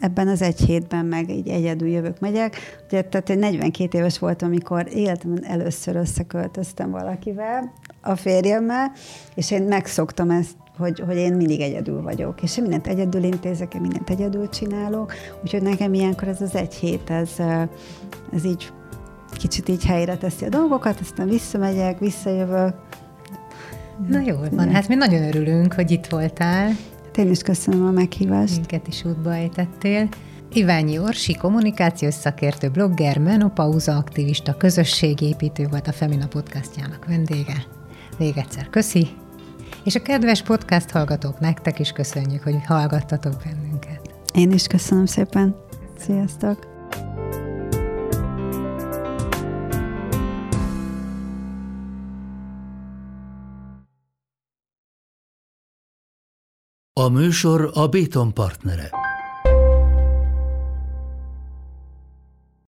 ebben az egy hétben meg így egyedül jövök, megyek. Ugye, tehát én 42 éves voltam, amikor életemben először összeköltöztem valakivel, a férjemmel, és én megszoktam ezt, hogy, hogy én mindig egyedül vagyok, és mindent egyedül intézek, én mindent egyedül csinálok, úgyhogy nekem ilyenkor ez az egy hét, ez, ez így kicsit így helyre teszi a dolgokat, aztán visszamegyek, visszajövök. Na jól van, hát mi nagyon örülünk, hogy itt voltál, Hát Én is köszönöm a meghívást. minket is útba ejtettél. Iványi Orsi, kommunikációs szakértő, blogger, menopauza aktivista, közösségépítő volt a Femina podcastjának vendége. Még egyszer köszi, És a kedves podcast hallgatók, nektek is köszönjük, hogy hallgattatok bennünket. Én is köszönöm szépen. Sziasztok! A műsor a Béton partnere.